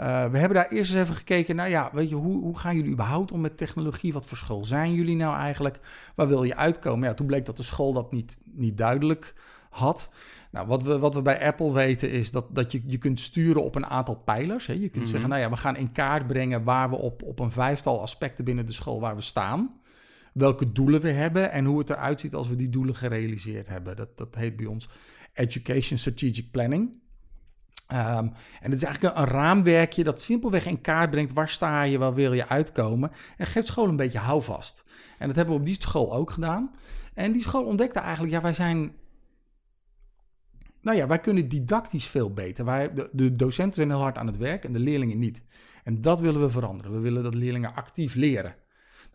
Uh, we hebben daar eerst eens even gekeken, nou ja, weet je, hoe, hoe gaan jullie überhaupt om met technologie? Wat voor school zijn jullie nou eigenlijk? Waar wil je uitkomen? Ja, toen bleek dat de school dat niet, niet duidelijk had. Nou, wat we, wat we bij Apple weten is dat, dat je, je kunt sturen op een aantal pijlers. Hè. Je kunt zeggen, nou ja, we gaan in kaart brengen waar we op, op een vijftal aspecten binnen de school waar we staan. Welke doelen we hebben en hoe het eruit ziet als we die doelen gerealiseerd hebben. Dat, dat heet bij ons Education Strategic Planning. Um, en het is eigenlijk een, een, raamwerkje dat simpelweg in kaart brengt waar sta je, waar wil je uitkomen. En geeft school een beetje houvast. En dat hebben we op die school ook gedaan. En die school ontdekte eigenlijk, ja, wij zijn nou ja, wij kunnen didactisch veel beter. Wij, de, de, docenten zijn heel hard aan het werk en de leerlingen niet. En dat willen we veranderen. We willen dat leerlingen actief leren.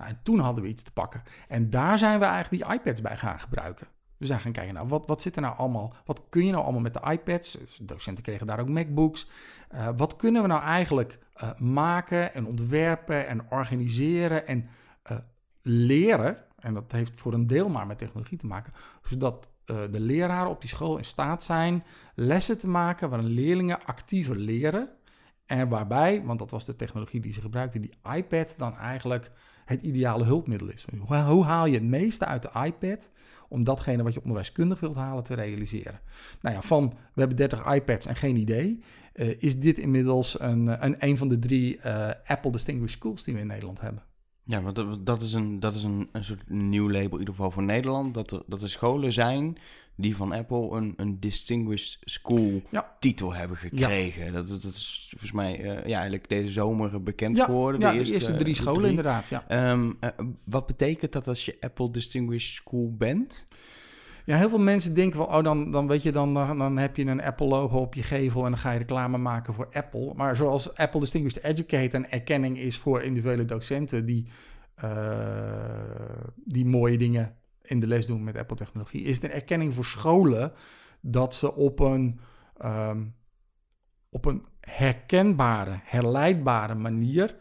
Nou, en toen hadden we iets te pakken. En daar zijn we eigenlijk die iPads bij gaan gebruiken. We zijn gaan kijken, nou, wat, wat zit er nou allemaal? Wat kun je nou allemaal met de iPads? Dus docenten kregen daar ook MacBooks. Uh, wat kunnen we nou eigenlijk uh, maken en ontwerpen en organiseren en uh, leren? En dat heeft voor een deel maar met technologie te maken. Zodat de leraren op die school in staat zijn lessen te maken waarin leerlingen actiever leren. En waarbij, want dat was de technologie die ze gebruikten, die iPad dan eigenlijk het ideale hulpmiddel is. Hoe, haal je het meeste uit de iPad om datgene wat je onderwijskundig wilt halen te realiseren? Nou ja, van we hebben 30 iPads en geen idee, uh, is dit inmiddels een, een, een van de drie uh, Apple Distinguished Schools die we in Nederland hebben. Ja, want dat is, een, dat is een, een soort nieuw label, in ieder geval voor Nederland. Dat er, dat er scholen zijn die van Apple een, een Distinguished School ja. titel hebben gekregen. Ja. Dat, dat is volgens mij uh, ja, eigenlijk deze zomer bekend ja, geworden. Ja, de eerste, de eerste drie scholen drie. inderdaad. Ja. Um, uh, wat betekent dat als je Apple Distinguished School bent? Ja, heel veel mensen denken wel, oh, dan, dan weet je, dan, dan heb je een Apple-logo op je gevel en dan ga je reclame maken voor Apple. Maar zoals Apple Distinguished Educator een erkenning is voor individuele docenten die, uh, die mooie dingen in de les doen met Apple-technologie, is het een erkenning voor scholen dat ze op een, um, op een herkenbare, herleidbare manier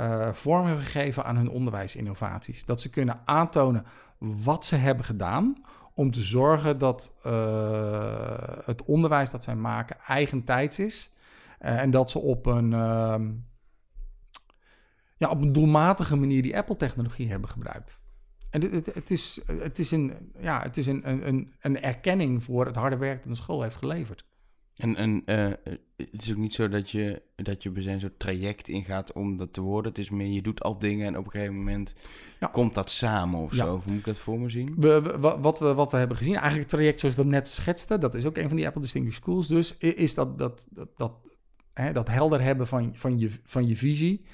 uh, vorm hebben gegeven aan hun onderwijsinnovaties. Dat ze kunnen aantonen wat ze hebben gedaan om te zorgen dat uh, het onderwijs dat zij maken eigentijds is. Uh, en dat ze op een, uh, ja, op een doelmatige manier die Apple-technologie hebben gebruikt. En het, het, het, is, het is, een, ja, het is een, een, een erkenning voor het harde werk dat de school heeft geleverd. En, en uh, het is ook niet zo dat je, dat je bij zo'n traject ingaat om dat te worden. Het is meer, je doet al dingen en op een gegeven moment ja. komt dat samen of ja. zo. Hoe moet ik dat voor me zien? We, we, wat, we, wat we hebben gezien, eigenlijk het traject zoals dat net schetste, dat is ook een van die Apple Distinguished Schools. Dus is dat, dat, dat, dat, hè, dat helder hebben van, van, je, van je visie.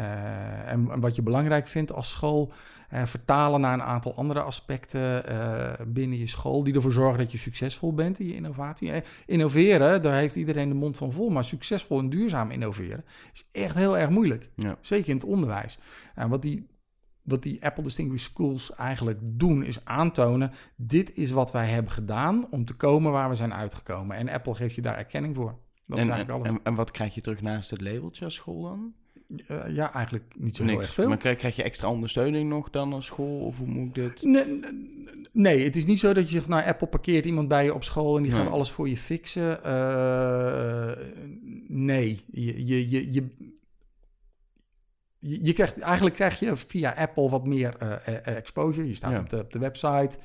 Uh, en, en, wat je belangrijk vindt als school, uh, vertalen naar een aantal andere aspecten uh, binnen je school, die ervoor zorgen dat je succesvol bent in je innovatie. innoveren, daar heeft iedereen de mond van vol, maar succesvol en duurzaam innoveren is echt heel erg moeilijk. Ja. Zeker in het onderwijs. En wat die, wat die Apple Distinguished Schools eigenlijk doen, is aantonen: dit is wat wij hebben gedaan om te komen waar we zijn uitgekomen. En Apple geeft je daar erkenning voor. Dat en, en, en wat krijg je terug naast het labeltje als school dan? Uh, ja, eigenlijk niet zo Niks. heel erg veel. Maar krijg, krijg, je extra ondersteuning nog dan als school? Of hoe moet ik dit? Nee, nee, het is niet zo dat je zegt, nou, Apple parkeert iemand bij je op school en die nee. gaat alles voor je fixen. Uh, nee, je, je, je, je, je krijgt, eigenlijk krijg je via Apple wat meer uh, exposure. Je staat ja. op, de, op de website.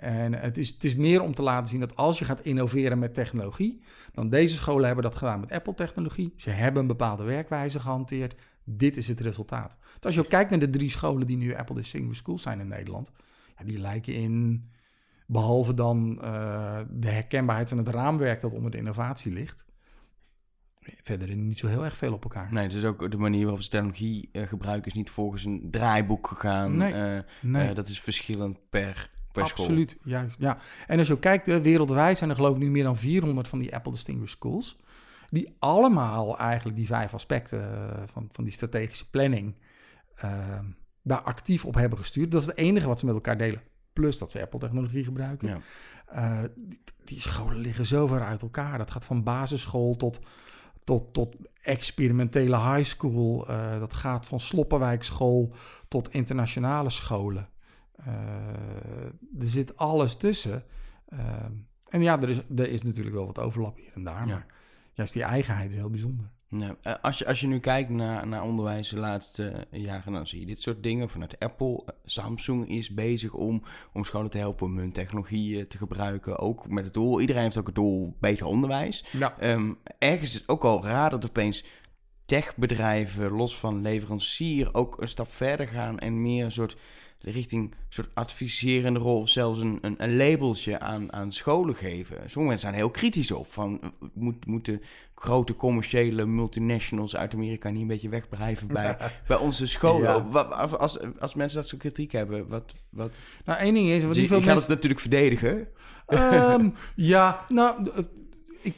En het is, het is meer om te laten zien dat als je gaat innoveren met technologie, dan deze scholen hebben dat gedaan met Apple-technologie. Ze hebben een bepaalde werkwijze gehanteerd. Dit is het resultaat. Als je ook kijkt naar de drie scholen die nu Apple Distinguished Schools zijn in Nederland, ja, die lijken in, behalve dan uh, de herkenbaarheid van het raamwerk dat onder de innovatie ligt, verder niet zo heel erg veel op elkaar. Nee, dus ook de manier waarop ze technologie uh, gebruiken is niet volgens een draaiboek gegaan. Nee, uh, nee. Dat is verschillend per, per Absoluut, juist. Ja. En als je ook kijkt, wereldwijd zijn er geloof ik nu meer dan 400 van die Apple Distinguished Schools. Die allemaal eigenlijk die vijf aspecten van, van die strategische planning ehm, daar actief op hebben gestuurd. Dat is het enige wat ze met elkaar delen. Plus dat ze Apple-technologie gebruiken. Ja. Die, die scholen liggen zo ver uit elkaar. Dat gaat van basisschool tot tot, tot experimentele high school. Uh, dat gaat van Sloppenwijkschool tot internationale scholen. Uh, er zit alles tussen. Uh, en ja, er is, er is natuurlijk wel wat overlap hier en daar. Ja. Maar juist die eigenheid is heel bijzonder. Eh, als, je, als je nu kijkt naar, naar onderwijs de laatste jaren, dan zie je dit soort dingen vanuit Apple. Eh, Samsung is bezig om, om scholen te helpen om hun technologie te gebruiken. Ook met het doel, iedereen heeft ook het doel beter onderwijs. Ja. Ehm, ergens is het ook al raar dat opeens techbedrijven, los van leverancier, ook een stap verder gaan en meer een soort richting een soort adviserende rol of zelfs een, een, een, labeltje aan, aan scholen geven. Sommige mensen zijn heel kritisch op. Van, moet, moeten grote commerciële multinationals uit Amerika niet een beetje wegblijven bij, bij onze scholen? Als, als mensen dat soort kritiek hebben, wat... wat... Nou, één ding is... Wat je, gaat het natuurlijk verdedigen. Um, ja, nou... Ik,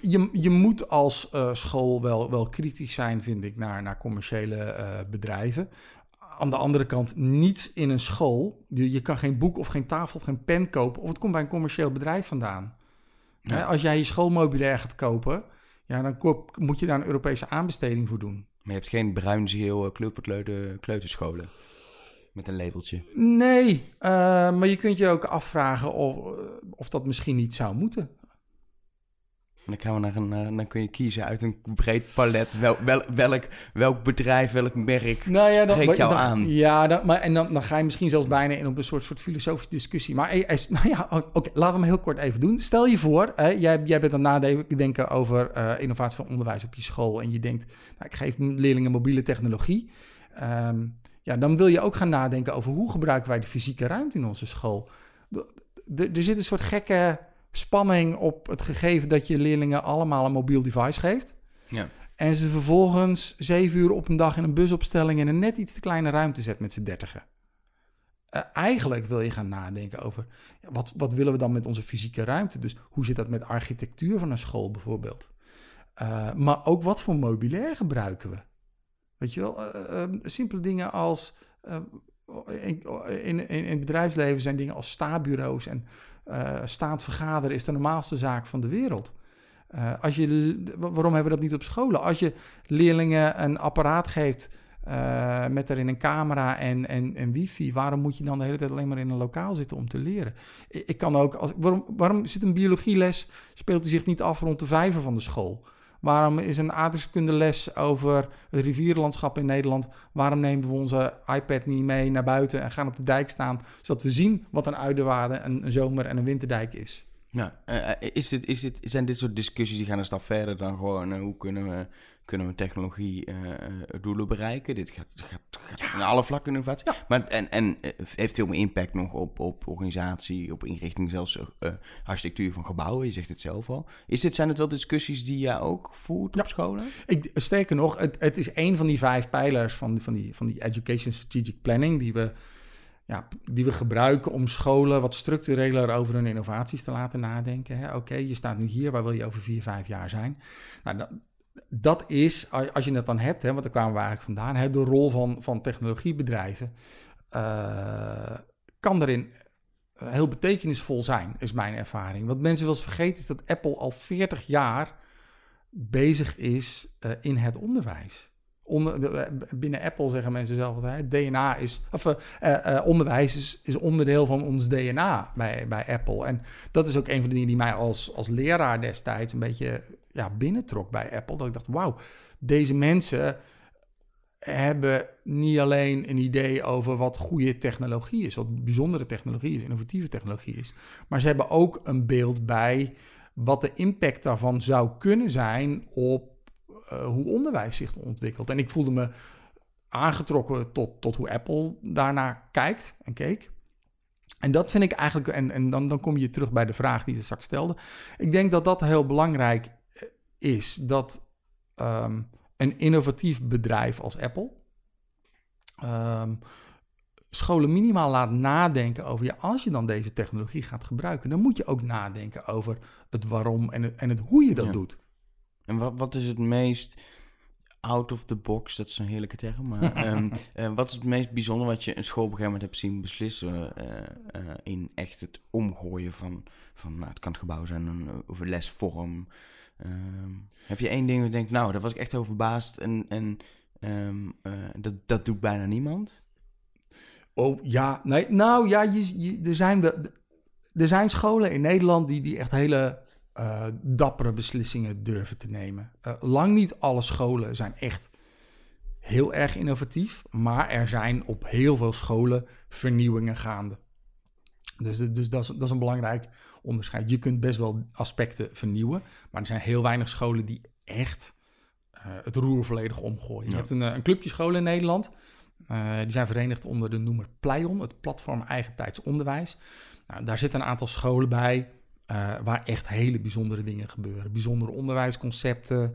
je, je moet als uh, school wel, wel kritisch zijn, vind ik, naar, naar commerciële uh, bedrijven aan de andere kant niets in een school. Je, kan geen boek of geen tafel of geen pen kopen. Of het komt bij een commercieel bedrijf vandaan. als jij je schoolmeubilair gaat kopen, ja, dan koop, moet je daar een Europese aanbesteding voor doen. Maar je hebt geen bruin-geel kleurpotleurde kleuterscholen met een labeltje. Nee, uh, maar je kunt je ook afvragen of, of dat misschien niet zou moeten. Dan, gaan we naar een, dan kun je kiezen uit een breed palet. Wel, wel, welk, welk bedrijf, welk merk nou ja, spreekt jou aan? Ja, maar, en dan, dan ga je misschien zelfs bijna in op een soort, soort filosofische discussie. Maar nou ja, oké, laten we hem heel kort even doen. Stel je voor, hè, jij, jij bent aan nadenken over uh, innovatie van onderwijs op je school. En je denkt, nou, ik geef leerlingen mobiele technologie. Um, ja, dan wil je ook gaan nadenken over hoe gebruiken wij de fysieke ruimte in onze school. Er zit een soort gekke spanning op het gegeven dat je leerlingen allemaal een mobiel device geeft. Ja. En ze vervolgens zeven uur op een dag in een busopstelling in een net iets te kleine ruimte zet met z'n dertigen. Uh, eigenlijk wil je gaan nadenken over ja, wat, wat willen we dan met onze fysieke ruimte? Dus hoe zit dat met architectuur van een school bijvoorbeeld? Uh, maar ook wat voor mobilair gebruiken we? Weet je wel, uh, simpele dingen als in, in, in, het bedrijfsleven zijn dingen als stabureaus en uh, staand vergaderen is de normaalste zaak van de wereld. Uh, als je, waarom hebben we dat niet op scholen? Als je leerlingen een apparaat geeft uh, met erin een camera en, en, en wifi, waarom moet je dan de hele tijd alleen maar in een lokaal zitten om te leren? Ik, kan ook, als, waarom, waarom zit een biologieles, speelt hij zich niet af rond de vijver van de school? Waarom is een les over het rivierlandschap in Nederland? Waarom nemen we onze iPad niet mee naar buiten en gaan op de dijk staan, zodat we zien wat een uiderwaarde, een, zomer- en een winterdijk is? Ja, uh, is dit, is dit, zijn dit soort discussies die gaan een stap verder dan gewoon uh, hoe kunnen we kunnen we technologie uh, doelen bereiken. Dit gaat, gaat, gaat ja. alle vlakken innovatie. Ja. Maar, en, en heeft veel meer impact nog op, op organisatie, op inrichting, zelfs uh, architectuur van gebouwen. Je zegt het zelf al. Is dit, zijn het wel discussies die jij ook voert op scholen? Ik, sterker nog, het, het is een van die vijf pijlers van, van, die, van die Education Strategic Planning die we ja, die we gebruiken om scholen wat structureler over hun innovaties te laten nadenken. Oké, je staat nu hier, waar wil je over vier, vijf jaar zijn? Nou, dat, is, als je het dan hebt, hè, want daar kwamen we eigenlijk vandaan, de rol van, van technologiebedrijven uh, kan erin heel betekenisvol zijn, is mijn ervaring. Wat mensen wel eens vergeten is dat Apple al 40 jaar bezig is uh, in het onderwijs. Onder, de, binnen Apple zeggen mensen zelf altijd, DNA is, of onderwijs is, is onderdeel van ons DNA bij, bij Apple. En dat is ook een van de dingen die mij als, als leraar destijds een beetje ja, binnentrok bij Apple. Dat ik dacht, wauw, deze mensen hebben niet alleen een idee over wat goede technologie is, wat bijzondere technologie is, innovatieve technologie is, maar ze hebben ook een beeld bij wat de impact daarvan zou kunnen zijn op uh, hoe onderwijs zich ontwikkelt. En ik voelde me aangetrokken tot, tot hoe Apple daarnaar kijkt en keek. En dat vind ik eigenlijk, en, en dan, dan kom je terug bij de vraag die ze straks stelde. Ik denk dat dat heel belangrijk is dat um, een innovatief bedrijf als Apple um, scholen minimaal laat nadenken over, ja, als je dan deze technologie gaat gebruiken, dan moet je ook nadenken over het waarom en het, en het hoe je dat doet. En wat, wat is het meest out of the box, dat is een heerlijke term, maar um, uh, wat is het meest bijzonder wat je een school op een gegeven moment hebt zien beslissen uh, uh, in echt het omgooien van, van nou, het kan het gebouw zijn, een, over lesvorm, Um, heb je één ding waar je denkt, nou, daar was ik echt over verbaasd en, en um, uh, dat, dat doet bijna niemand? Oh ja, nee, nou ja, je, er, zijn, er zijn scholen in Nederland die, die echt hele uh, dappere beslissingen durven te nemen. Uh, lang niet alle scholen zijn echt heel erg innovatief, maar er zijn op heel veel scholen vernieuwingen gaande. Dus, dus dat, is, dat is een belangrijk onderscheid. Je kunt best wel aspecten vernieuwen, maar er zijn heel weinig scholen die echt uh, het roer volledig omgooien. Je hebt een, een clubje scholen in Nederland. Uh, die zijn verenigd onder de noemer Pleion, het platform eigentijds onderwijs. Nou, daar zitten een aantal scholen bij uh, waar echt hele bijzondere dingen gebeuren. Bijzondere onderwijsconcepten,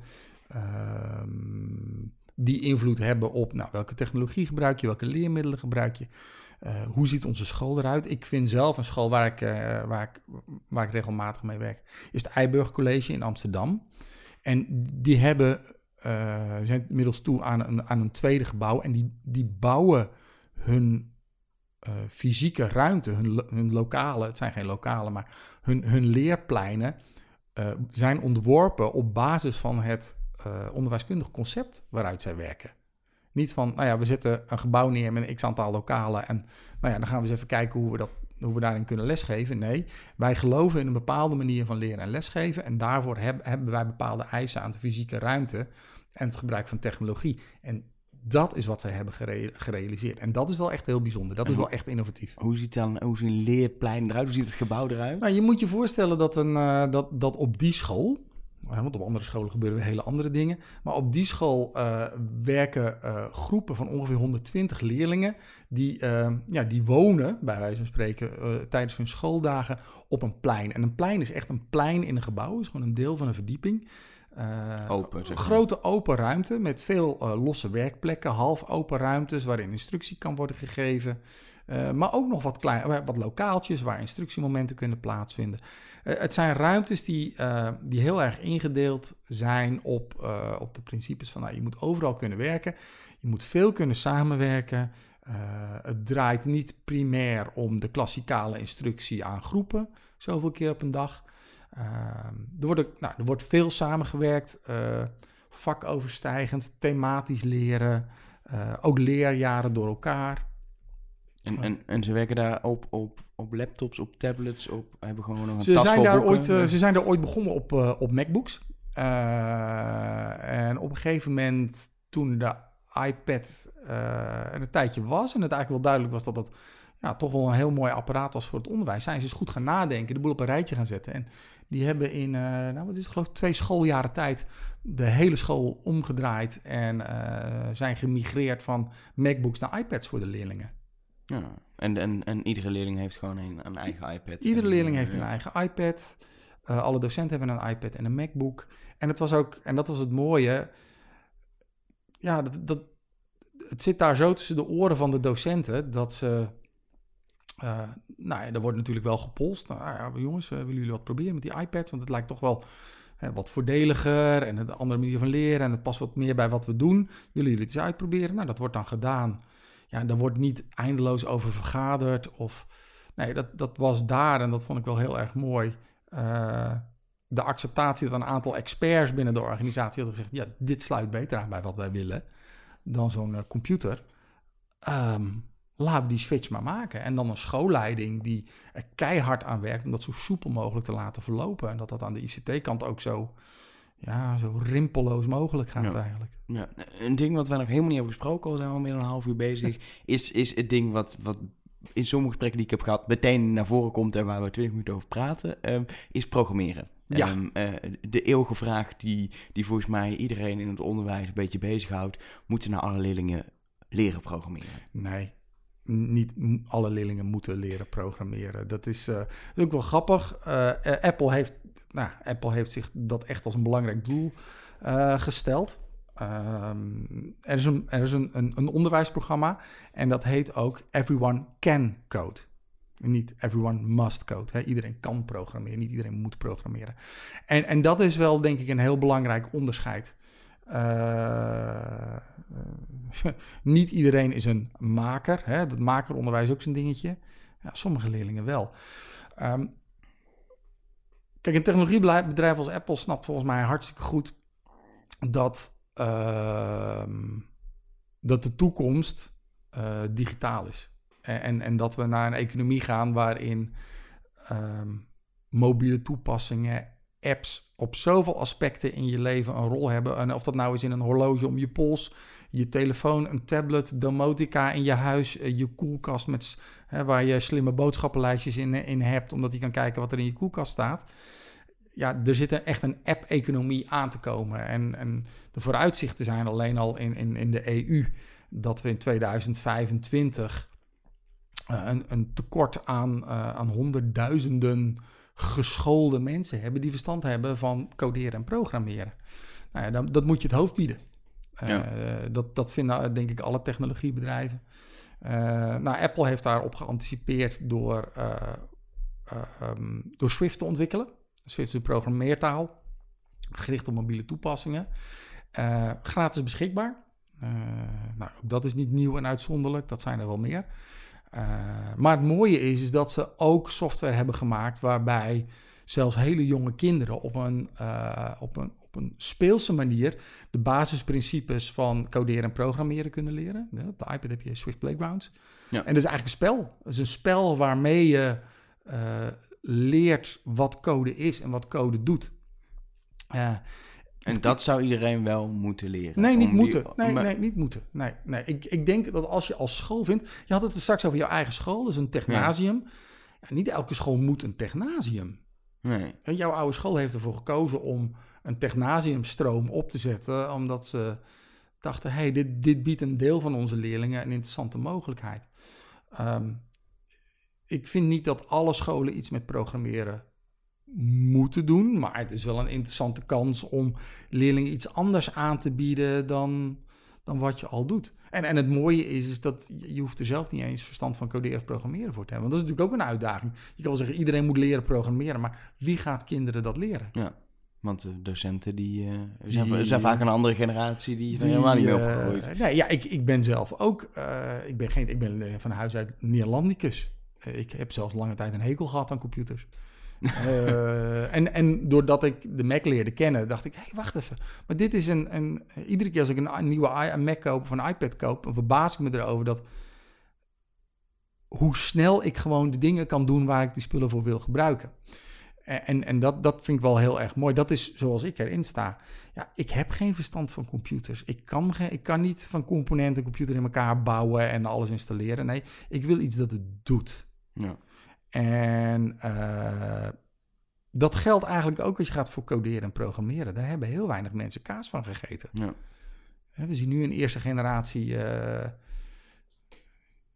uh, die invloed hebben op nou, welke technologie gebruik je, welke leermiddelen gebruik je. Uh, hoe ziet onze school eruit? Ik vind zelf een school waar ik, waar ik, waar ik regelmatig mee werk, is het Eiburg College in Amsterdam. En die hebben uh, zijn inmiddels toe aan een, aan een tweede gebouw. En die, die bouwen hun fysieke ruimte, hun, hun lokale, het zijn geen lokale, maar hun, hun leerpleinen zijn ontworpen op basis van het onderwijskundig concept waaruit zij werken. Niet van, nou ja, we zetten een gebouw neer met een x aantal lokalen en nou ja, dan gaan we eens even kijken hoe we, dat, hoe we daarin kunnen lesgeven. Nee, wij geloven in een bepaalde manier van leren en lesgeven en daarvoor heb, hebben wij bepaalde eisen aan de fysieke ruimte en het gebruik van technologie. En dat is wat zij hebben gere gerealiseerd. En dat is wel echt heel bijzonder. Dat is wel echt innovatief. Hoe ziet dan hoe ziet een leerplein eruit? Hoe ziet het gebouw eruit? Nou, je moet je voorstellen dat, een, uh, dat, dat op die school, want op andere scholen gebeuren hele andere dingen. Maar op die school uh, werken uh, groepen van ongeveer 120 leerlingen. Die, ja, die wonen, bij wijze van spreken, tijdens hun schooldagen op een plein. En een plein is echt een plein in een gebouw. is gewoon een deel van een verdieping. Open, zeg grote open ruimte met veel losse werkplekken, half open ruimtes waarin instructie kan worden gegeven. Maar ook nog wat, klein, wat lokaaltjes waar instructiemomenten kunnen plaatsvinden. Het zijn ruimtes die, die heel erg ingedeeld zijn op, op de principes van nou, je moet overal kunnen werken, je moet veel kunnen samenwerken. het draait niet primair om de klassikale instructie aan groepen, zoveel keer op een dag. Uh, er, worden, nou, er wordt veel samengewerkt, vakoverstijgend, thematisch leren, ook leerjaren door elkaar. En, en, en ze werken daar op, op, op laptops, op tablets, op, hebben gewoon een ze zijn daar ooit, Ze zijn daar ooit begonnen op, op MacBooks. en op een gegeven moment, toen de iPad een tijdje was en het eigenlijk wel duidelijk was dat dat ja, toch wel een heel mooi apparaat was voor het onderwijs, zijn ze eens goed gaan nadenken, de boel op een rijtje gaan zetten. En die hebben in, uh, nou wat is het, geloof ik, twee schooljaren tijd de hele school omgedraaid en uh, zijn gemigreerd van MacBooks naar iPads voor de leerlingen. Ja, en, en, en iedere leerling heeft gewoon een, een eigen iPad. Iedere leerling heeft een eigen iPad. Uh, alle docenten hebben een iPad en een MacBook. En het was ook, en dat was het mooie, ja, dat, dat, het zit daar zo tussen de oren van de docenten dat ze uh, nou ja, er wordt natuurlijk wel gepolst. Nou ja, jongens, willen jullie wat proberen met die iPad? Want het lijkt toch wel hè, wat voordeliger en een andere manier van leren. En het past wat meer bij wat we doen. Willen jullie het eens uitproberen? Nou, dat wordt dan gedaan. Ja, daar wordt niet eindeloos over vergaderd. Of, nee, dat, dat was daar en dat vond ik wel heel erg mooi. Uh, de acceptatie dat een aantal experts binnen de organisatie hadden gezegd... ja, dit sluit beter aan bij wat wij willen dan zo'n computer. Um, we die switch maar maken. En dan een schoolleiding die er keihard aan werkt om dat zo soepel mogelijk te laten verlopen. En dat dat aan de ICT-kant ook zo, ja, zo rimpelloos mogelijk gaat eigenlijk. Ja, een ding wat wij nog helemaal niet hebben besproken, al zijn we al meer dan een half uur bezig, is, is het ding wat, wat in sommige gesprekken die ik heb gehad meteen naar voren komt en waar we twintig minuten over praten, um, is programmeren. Ja. Um, uh, de eeuwige vraag die, die volgens mij iedereen in het onderwijs een beetje bezighoudt, moeten nou alle leerlingen leren programmeren? Nee, niet alle leerlingen moeten leren programmeren. Dat is, uh, ook wel grappig. Uh, Apple, heeft, nou, Apple heeft zich dat echt als een belangrijk doel uh, gesteld. Um, er is, een, er is een, een, onderwijsprogramma en dat heet ook Everyone Can Code. Niet everyone must code. Hè? Iedereen kan programmeren, niet iedereen moet programmeren. En, en dat is wel, denk ik, een heel belangrijk onderscheid. Uh, niet iedereen is een maker. Hè? Dat makeronderwijs is ook zo'n dingetje. Ja, sommige leerlingen wel. Um, kijk, een technologiebedrijf als Apple snapt volgens mij hartstikke goed dat, uh, dat de toekomst uh, digitaal is. En, en, dat we naar een economie gaan waarin um, mobiele toepassingen apps op zoveel aspecten in je leven een rol hebben. En of dat nou is in een horloge om je pols, je telefoon, een tablet, domotica in je huis, eh, je koelkast met, waar je slimme boodschappenlijstjes in, in hebt, omdat je kan kijken wat er in je koelkast staat. Ja, er zit echt een app-economie aan te komen. En, en de vooruitzichten zijn alleen al in, in, in de EU dat we in 2025 uh, een, een, tekort aan, aan honderdduizenden geschoolde mensen hebben die verstand hebben van coderen en programmeren. Nou ja, dan, dat moet je het hoofd bieden. Uh, dat, dat vinden denk ik alle technologiebedrijven. nou, Apple heeft daarop geanticipeerd door, um, door Swift te ontwikkelen. Swift is een programmeertaal, gericht op mobiele toepassingen. gratis beschikbaar. nou, dat is niet nieuw en uitzonderlijk, dat zijn er wel meer. Maar het mooie is, is dat ze ook software hebben gemaakt waarbij zelfs hele jonge kinderen op een, op een, op een speelse manier de basisprincipes van coderen en programmeren kunnen leren. Op de iPad heb je Swift Playgrounds. Ja. En dat is eigenlijk een spel. Dat is een spel waarmee je uh, leert wat code is en wat code doet. En dat zou iedereen wel moeten leren. Nee, niet moeten. Nee, nee, niet moeten. Nee, nee. Ik, ik denk dat als je als school vindt... Je had het er straks over jouw eigen school, dus een technasium. Ja. niet elke school moet een technasium. Nee. En jouw oude school heeft ervoor gekozen om een technasiumstroom op te zetten... omdat ze dachten, hey, dit, dit biedt een deel van onze leerlingen een interessante mogelijkheid. Um, ik vind niet dat alle scholen iets met programmeren moeten doen. Maar het is wel een interessante kans om leerlingen iets anders aan te bieden dan, dan wat je al doet. En, en het mooie is, is dat je hoeft er zelf niet eens verstand van coderen of programmeren voor te hebben. Want dat is natuurlijk ook een uitdaging. Je kan wel zeggen, iedereen moet leren programmeren. Maar wie gaat kinderen dat leren? Ja. Want de docenten die, uh, zijn, zijn, vaak een andere generatie die, die helemaal niet meer opgegroeid. Uh, nee, ja, ik, ik ben zelf ook. Uh, ik ben, geen, ik ben van huis uit Neerlandicus. ik heb zelfs lange tijd een hekel gehad aan computers. en, en doordat ik de Mac leerde kennen, dacht ik, hé, hey, wacht even. Maar dit is een, een... Iedere keer als ik een, nieuwe Mac koop of een iPad koop, dan verbaas ik me erover dat... hoe snel ik gewoon de dingen kan doen waar ik die spullen voor wil gebruiken. En, en dat, dat vind ik wel heel erg mooi. Dat is zoals ik erin sta. Ja, ik heb geen verstand van computers. Ik kan, geen, ik kan niet van componenten een computer in elkaar bouwen en alles installeren. Nee, ik wil iets dat het doet. Ja. En uh, dat geldt eigenlijk ook als je gaat voor coderen en programmeren. Daar hebben heel weinig mensen kaas van gegeten. Ja. We zien nu een eerste generatie... Uh,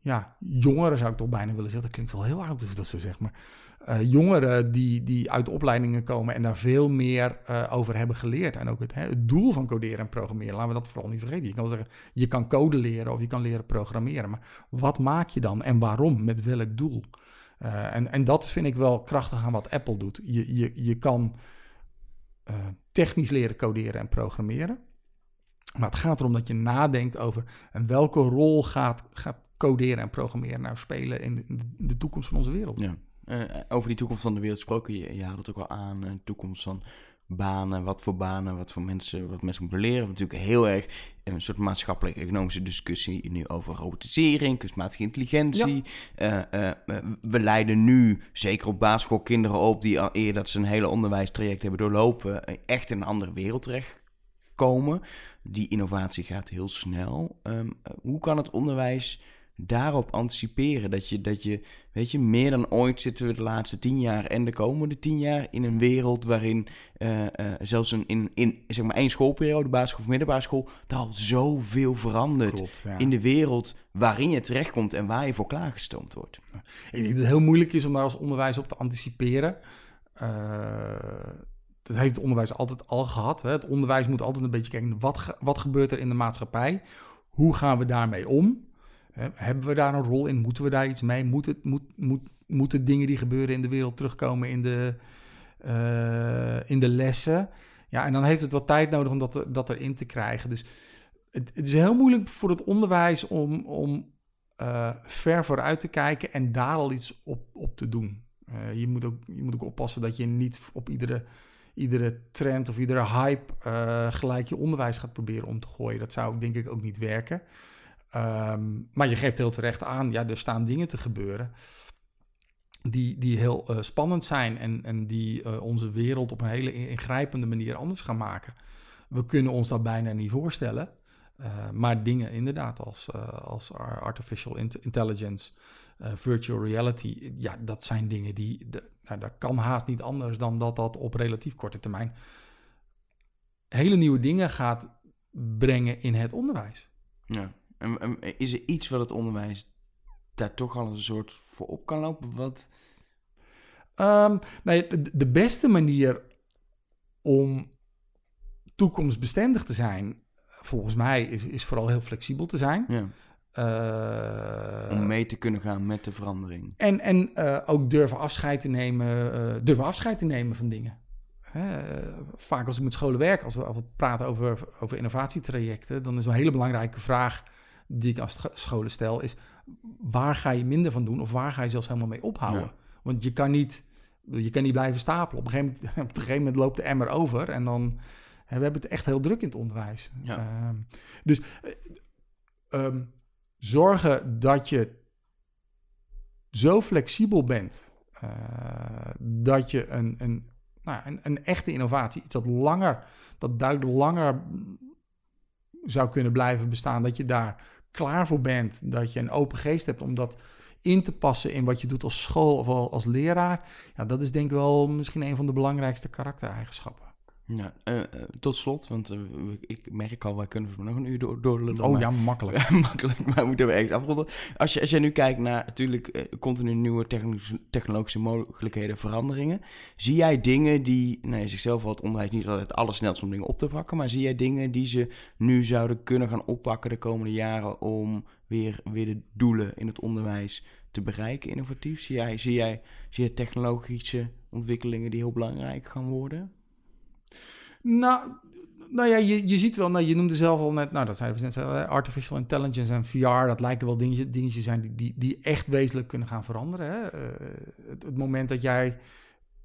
ja, jongeren zou ik toch bijna willen zeggen. Dat klinkt wel heel oud als ik dat zo zeg. Maar uh, jongeren die, die uit opleidingen komen en daar veel meer uh, over hebben geleerd. En ook het, hè, het, doel van coderen en programmeren, laten we dat vooral niet vergeten. Je kan zeggen, je kan code leren of je kan leren programmeren. Maar wat maak je dan en waarom? Met welk doel? Uh, en, en dat vind ik wel krachtig aan wat Apple doet. Je, je, je kan technisch leren coderen en programmeren. Maar het gaat erom dat je nadenkt over en welke rol gaat, gaat coderen en programmeren nou spelen in de, toekomst van onze wereld. Ja. Uh, over die toekomst van de wereld gesproken, je, je had het ook al aan, de toekomst van banen, wat voor banen, wat voor mensen, wat mensen moeten leren. Natuurlijk heel erg een soort maatschappelijke economische discussie nu over robotisering, kunstmatige intelligentie. Ja. Uh, uh, we leiden nu, zeker op basisschool, kinderen op die al eerder dat ze een hele onderwijstraject hebben doorlopen, echt in een andere wereld terechtkomen. Die innovatie gaat heel snel. Um, hoe kan het onderwijs daarop anticiperen. Dat je, dat je, weet je, meer dan ooit zitten we de laatste tien jaar en de komende tien jaar in een wereld waarin uh, uh, zelfs een, in, in zeg maar één schoolperiode, basisschool of middelbare school, er al zoveel verandert Klopt, ja. in de wereld waarin je terechtkomt en waar je voor klaargestoomd wordt. Ik denk dat het heel moeilijk is om daar als onderwijs op te anticiperen. Uh, dat heeft het onderwijs altijd al gehad. Hè. Het onderwijs moet altijd een beetje kijken, wat, wat gebeurt er in de maatschappij? Hoe gaan we daarmee om? Hebben we daar een rol in? Moeten we daar iets mee? Moet het, moet, moet, moeten dingen die gebeuren in de wereld terugkomen in de, uh, in de lessen? Ja, en dan heeft het wat tijd nodig om dat, dat erin te krijgen. Dus het, is heel moeilijk voor het onderwijs om, om uh, ver vooruit te kijken en daar al iets op, op te doen. Uh, je, moet ook, je moet ook oppassen dat je niet op iedere, iedere trend of iedere hype gelijk je onderwijs gaat proberen om te gooien. Dat zou denk ik ook niet werken. Um, maar je geeft heel terecht aan, ja, er staan dingen te gebeuren. die, die heel uh, spannend zijn en, en die uh, onze wereld op een hele ingrijpende manier anders gaan maken. We kunnen ons dat bijna niet voorstellen. Uh, maar dingen inderdaad als, als artificial intelligence, virtual reality, ja, dat zijn dingen die, de, nou, dat kan haast niet anders dan dat dat op relatief korte termijn hele nieuwe dingen gaat brengen in het onderwijs. Ja, en, en is er iets wat het onderwijs daar toch al een soort voor op kan lopen? Wat... Um, nee, de beste manier om toekomstbestendig te zijn, volgens mij, is, is vooral heel flexibel te zijn. Ja. Uh, om mee te kunnen gaan met de verandering. En, en uh, ook durven afscheid te nemen, uh, durven afscheid te nemen van dingen. vaak als ik met scholen werk, als we, als we praten over, over innovatietrajecten, dan is een hele belangrijke vraag die ik als scholen stel, is waar ga je minder van doen of waar ga je zelfs helemaal mee ophouden? Want je kan niet, je kan niet blijven stapelen. Op een, gegeven moment, op een gegeven moment loopt de emmer over en dan we hebben het echt heel druk in het onderwijs. Ja. Uh, dus um, zorgen dat je zo flexibel bent uh, dat je een, een, nou, een, een, echte innovatie, iets dat langer, dat duidelijk langer zou kunnen blijven bestaan, dat je daar klaar voor bent, dat je een open geest hebt om dat in te passen in wat je doet als school of als leraar, ja, dat is denk ik wel misschien een van de belangrijkste karaktereigenschappen. Ja, uh, uh, tot slot, want uh, ik merk al, wij kunnen nog een uur door, doorlullen. Oh maar, ja, makkelijk. makkelijk, maar moeten we ergens afronden. Als je, als je nu kijkt naar natuurlijk continu nieuwe technologische, technologische mogelijkheden, veranderingen. Zie jij dingen die, nou je zichzelf het onderwijs niet altijd het allersnelst om dingen op te pakken, maar zie jij dingen die ze nu zouden kunnen gaan oppakken de komende jaren om weer, weer de doelen in het onderwijs te bereiken, innovatief? Zie jij, zie, jij, zie jij technologische ontwikkelingen die heel belangrijk gaan worden? Nou, nou ja, je, je ziet wel, nou, je noemde zelf al net, nou dat zeiden we net, artificial intelligence en VR, dat lijken wel dingetjes, dingetjes zijn die, die, die echt wezenlijk kunnen gaan veranderen. Hè? Uh, het, het, moment dat jij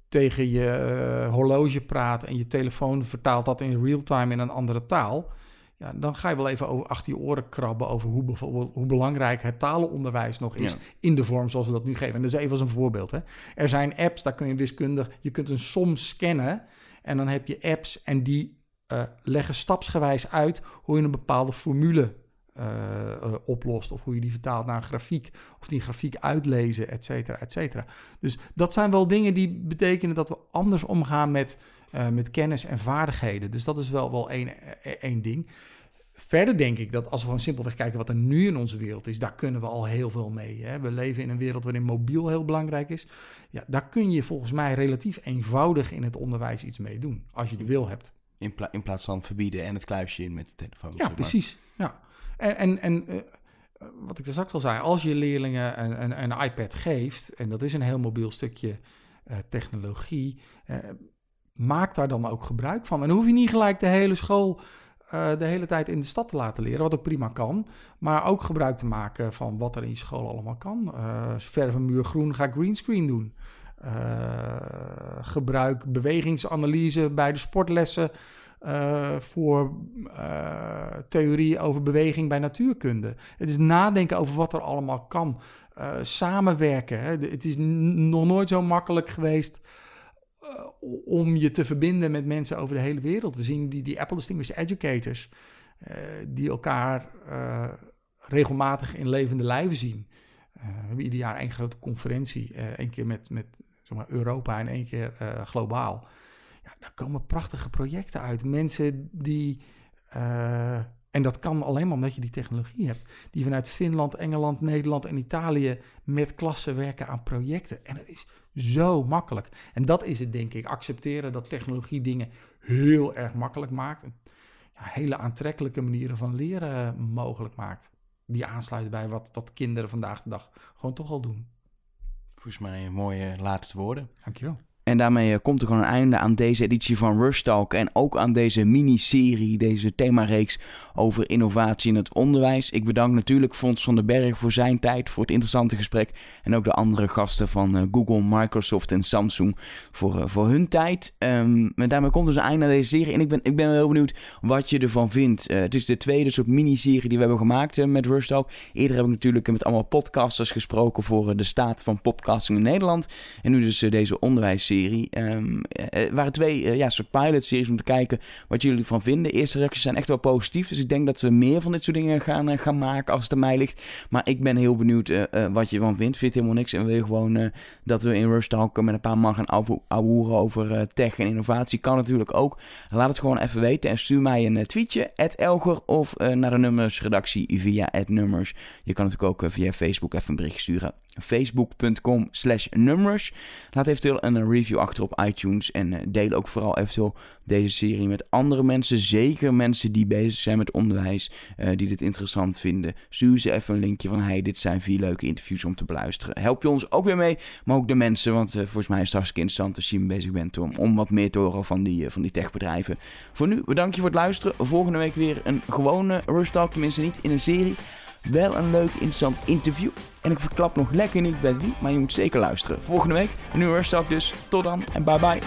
tegen je uh, horloge praat en je telefoon vertaalt dat in real time in een andere taal, ja, dan ga je wel even over, achter je oren krabben over hoe, bijvoorbeeld, hoe belangrijk het talenonderwijs nog is ja. in de vorm zoals we dat nu geven. En dat is even als een voorbeeld. Hè. Er zijn apps, daar kun je wiskundig, je kunt een som scannen en dan heb je apps en die uh, leggen stapsgewijs uit hoe je een bepaalde formule uh, uh, oplost. Of hoe je die vertaalt naar een grafiek. Of die grafiek uitlezen, et cetera, et cetera. Dus dat zijn wel dingen die betekenen dat we anders omgaan met, met kennis en vaardigheden. Dus dat is wel, wel één, één ding. Verder denk ik dat als we gewoon simpelweg kijken wat er nu in onze wereld is, daar kunnen we al heel veel mee. Hè? We leven in een wereld waarin mobiel heel belangrijk is. Ja, daar kun je volgens mij relatief eenvoudig in het onderwijs iets mee doen, als je de wil hebt. In, pla in plaats van verbieden en het kluisje in met de telefoon. Ja, precies. Ja. En, en, en uh, wat ik er straks al zei, als je leerlingen een, een, een, iPad geeft, en dat is een heel mobiel stukje uh, technologie, uh, maak daar dan ook gebruik van. En dan hoef je niet gelijk de hele school uh, de hele tijd in de stad te laten leren, wat ook prima kan. Maar ook gebruik te maken van wat er in je school allemaal kan. Uh, verf een muur groen, ga greenscreen doen. Uh, gebruik bewegingsanalyse bij de sportlessen voor theorie over beweging bij natuurkunde. Het is nadenken over wat er allemaal kan. samenwerken. Het is nog nooit zo makkelijk geweest om je te verbinden met mensen over de hele wereld. We zien die, die Apple Distinguished Educators, uh, die elkaar uh, regelmatig in levende lijven zien. We hebben ieder jaar één grote conferentie, één keer met, met zeg maar, Europa en één keer globaal. Ja, daar komen prachtige projecten uit. Mensen die en dat kan alleen maar omdat je die technologie hebt. Die vanuit Finland, Engeland, Nederland en Italië met klassen werken aan projecten. En het is zo makkelijk. En dat is het, denk ik. Accepteren dat technologie dingen heel erg makkelijk maakt. Ja, hele aantrekkelijke manieren van leren mogelijk maakt. Die aansluiten bij wat, wat kinderen vandaag de dag gewoon toch al doen. Volgens mij mooie laatste woorden. Dankjewel. En daarmee eh, komt er gewoon een einde aan deze editie van Rush Talk. En ook aan deze miniserie, deze themareeks over innovatie in het onderwijs. Ik bedank natuurlijk Fons van den Berg voor zijn tijd, voor het interessante gesprek. En ook de andere gasten van eh, Google, Microsoft en Samsung voor, eh, voor hun tijd. Um, en daarmee komt dus een einde aan deze serie. En ik ben, ik ben heel benieuwd wat je ervan vindt. het is de tweede soort miniserie die we hebben gemaakt met Rush Talk. Eerder heb ik natuurlijk met allemaal podcasters gesproken voor de staat van podcasting in Nederland. En nu dus deze onderwijsserie serie. Um, waren twee uh, ja, soort pilot-series om te kijken wat jullie ervan vinden. De eerste reacties zijn echt wel positief. Dus ik denk dat we meer van dit soort dingen gaan, gaan maken als het aan mij ligt. Maar ik ben heel benieuwd wat je ervan vindt. Vind helemaal niks en wil je gewoon dat we in Rush Talk met een paar man gaan ouwehoeren over tech en innovatie. Kan natuurlijk ook. Laat het gewoon even weten en stuur mij een tweetje, Elger, of naar de nummersredactie via nummers. Je kan natuurlijk ook via Facebook even een bericht sturen facebook.com slash nummers. Laat eventueel een review achter op iTunes en eh, deel ook vooral eventueel deze serie met andere mensen. Zeker mensen die bezig zijn met onderwijs, uh, die dit interessant vinden. Stuur ze even een linkje van hey, dit zijn vier leuke interviews om te beluisteren. Help je ons ook weer mee, maar ook de mensen, want uh, volgens mij is het hartstikke interessant als je bezig bent om, om wat meer te horen van die, van die techbedrijven. Voor nu, bedankt je voor het luisteren. Volgende week weer een gewone Rush Talk, tenminste niet in een serie wel een leuk, interessant interview. En ik verklap nog lekker niet bij wie, maar je moet zeker luisteren. Volgende week een nieuwe Talk dus. Tot dan en bye bye.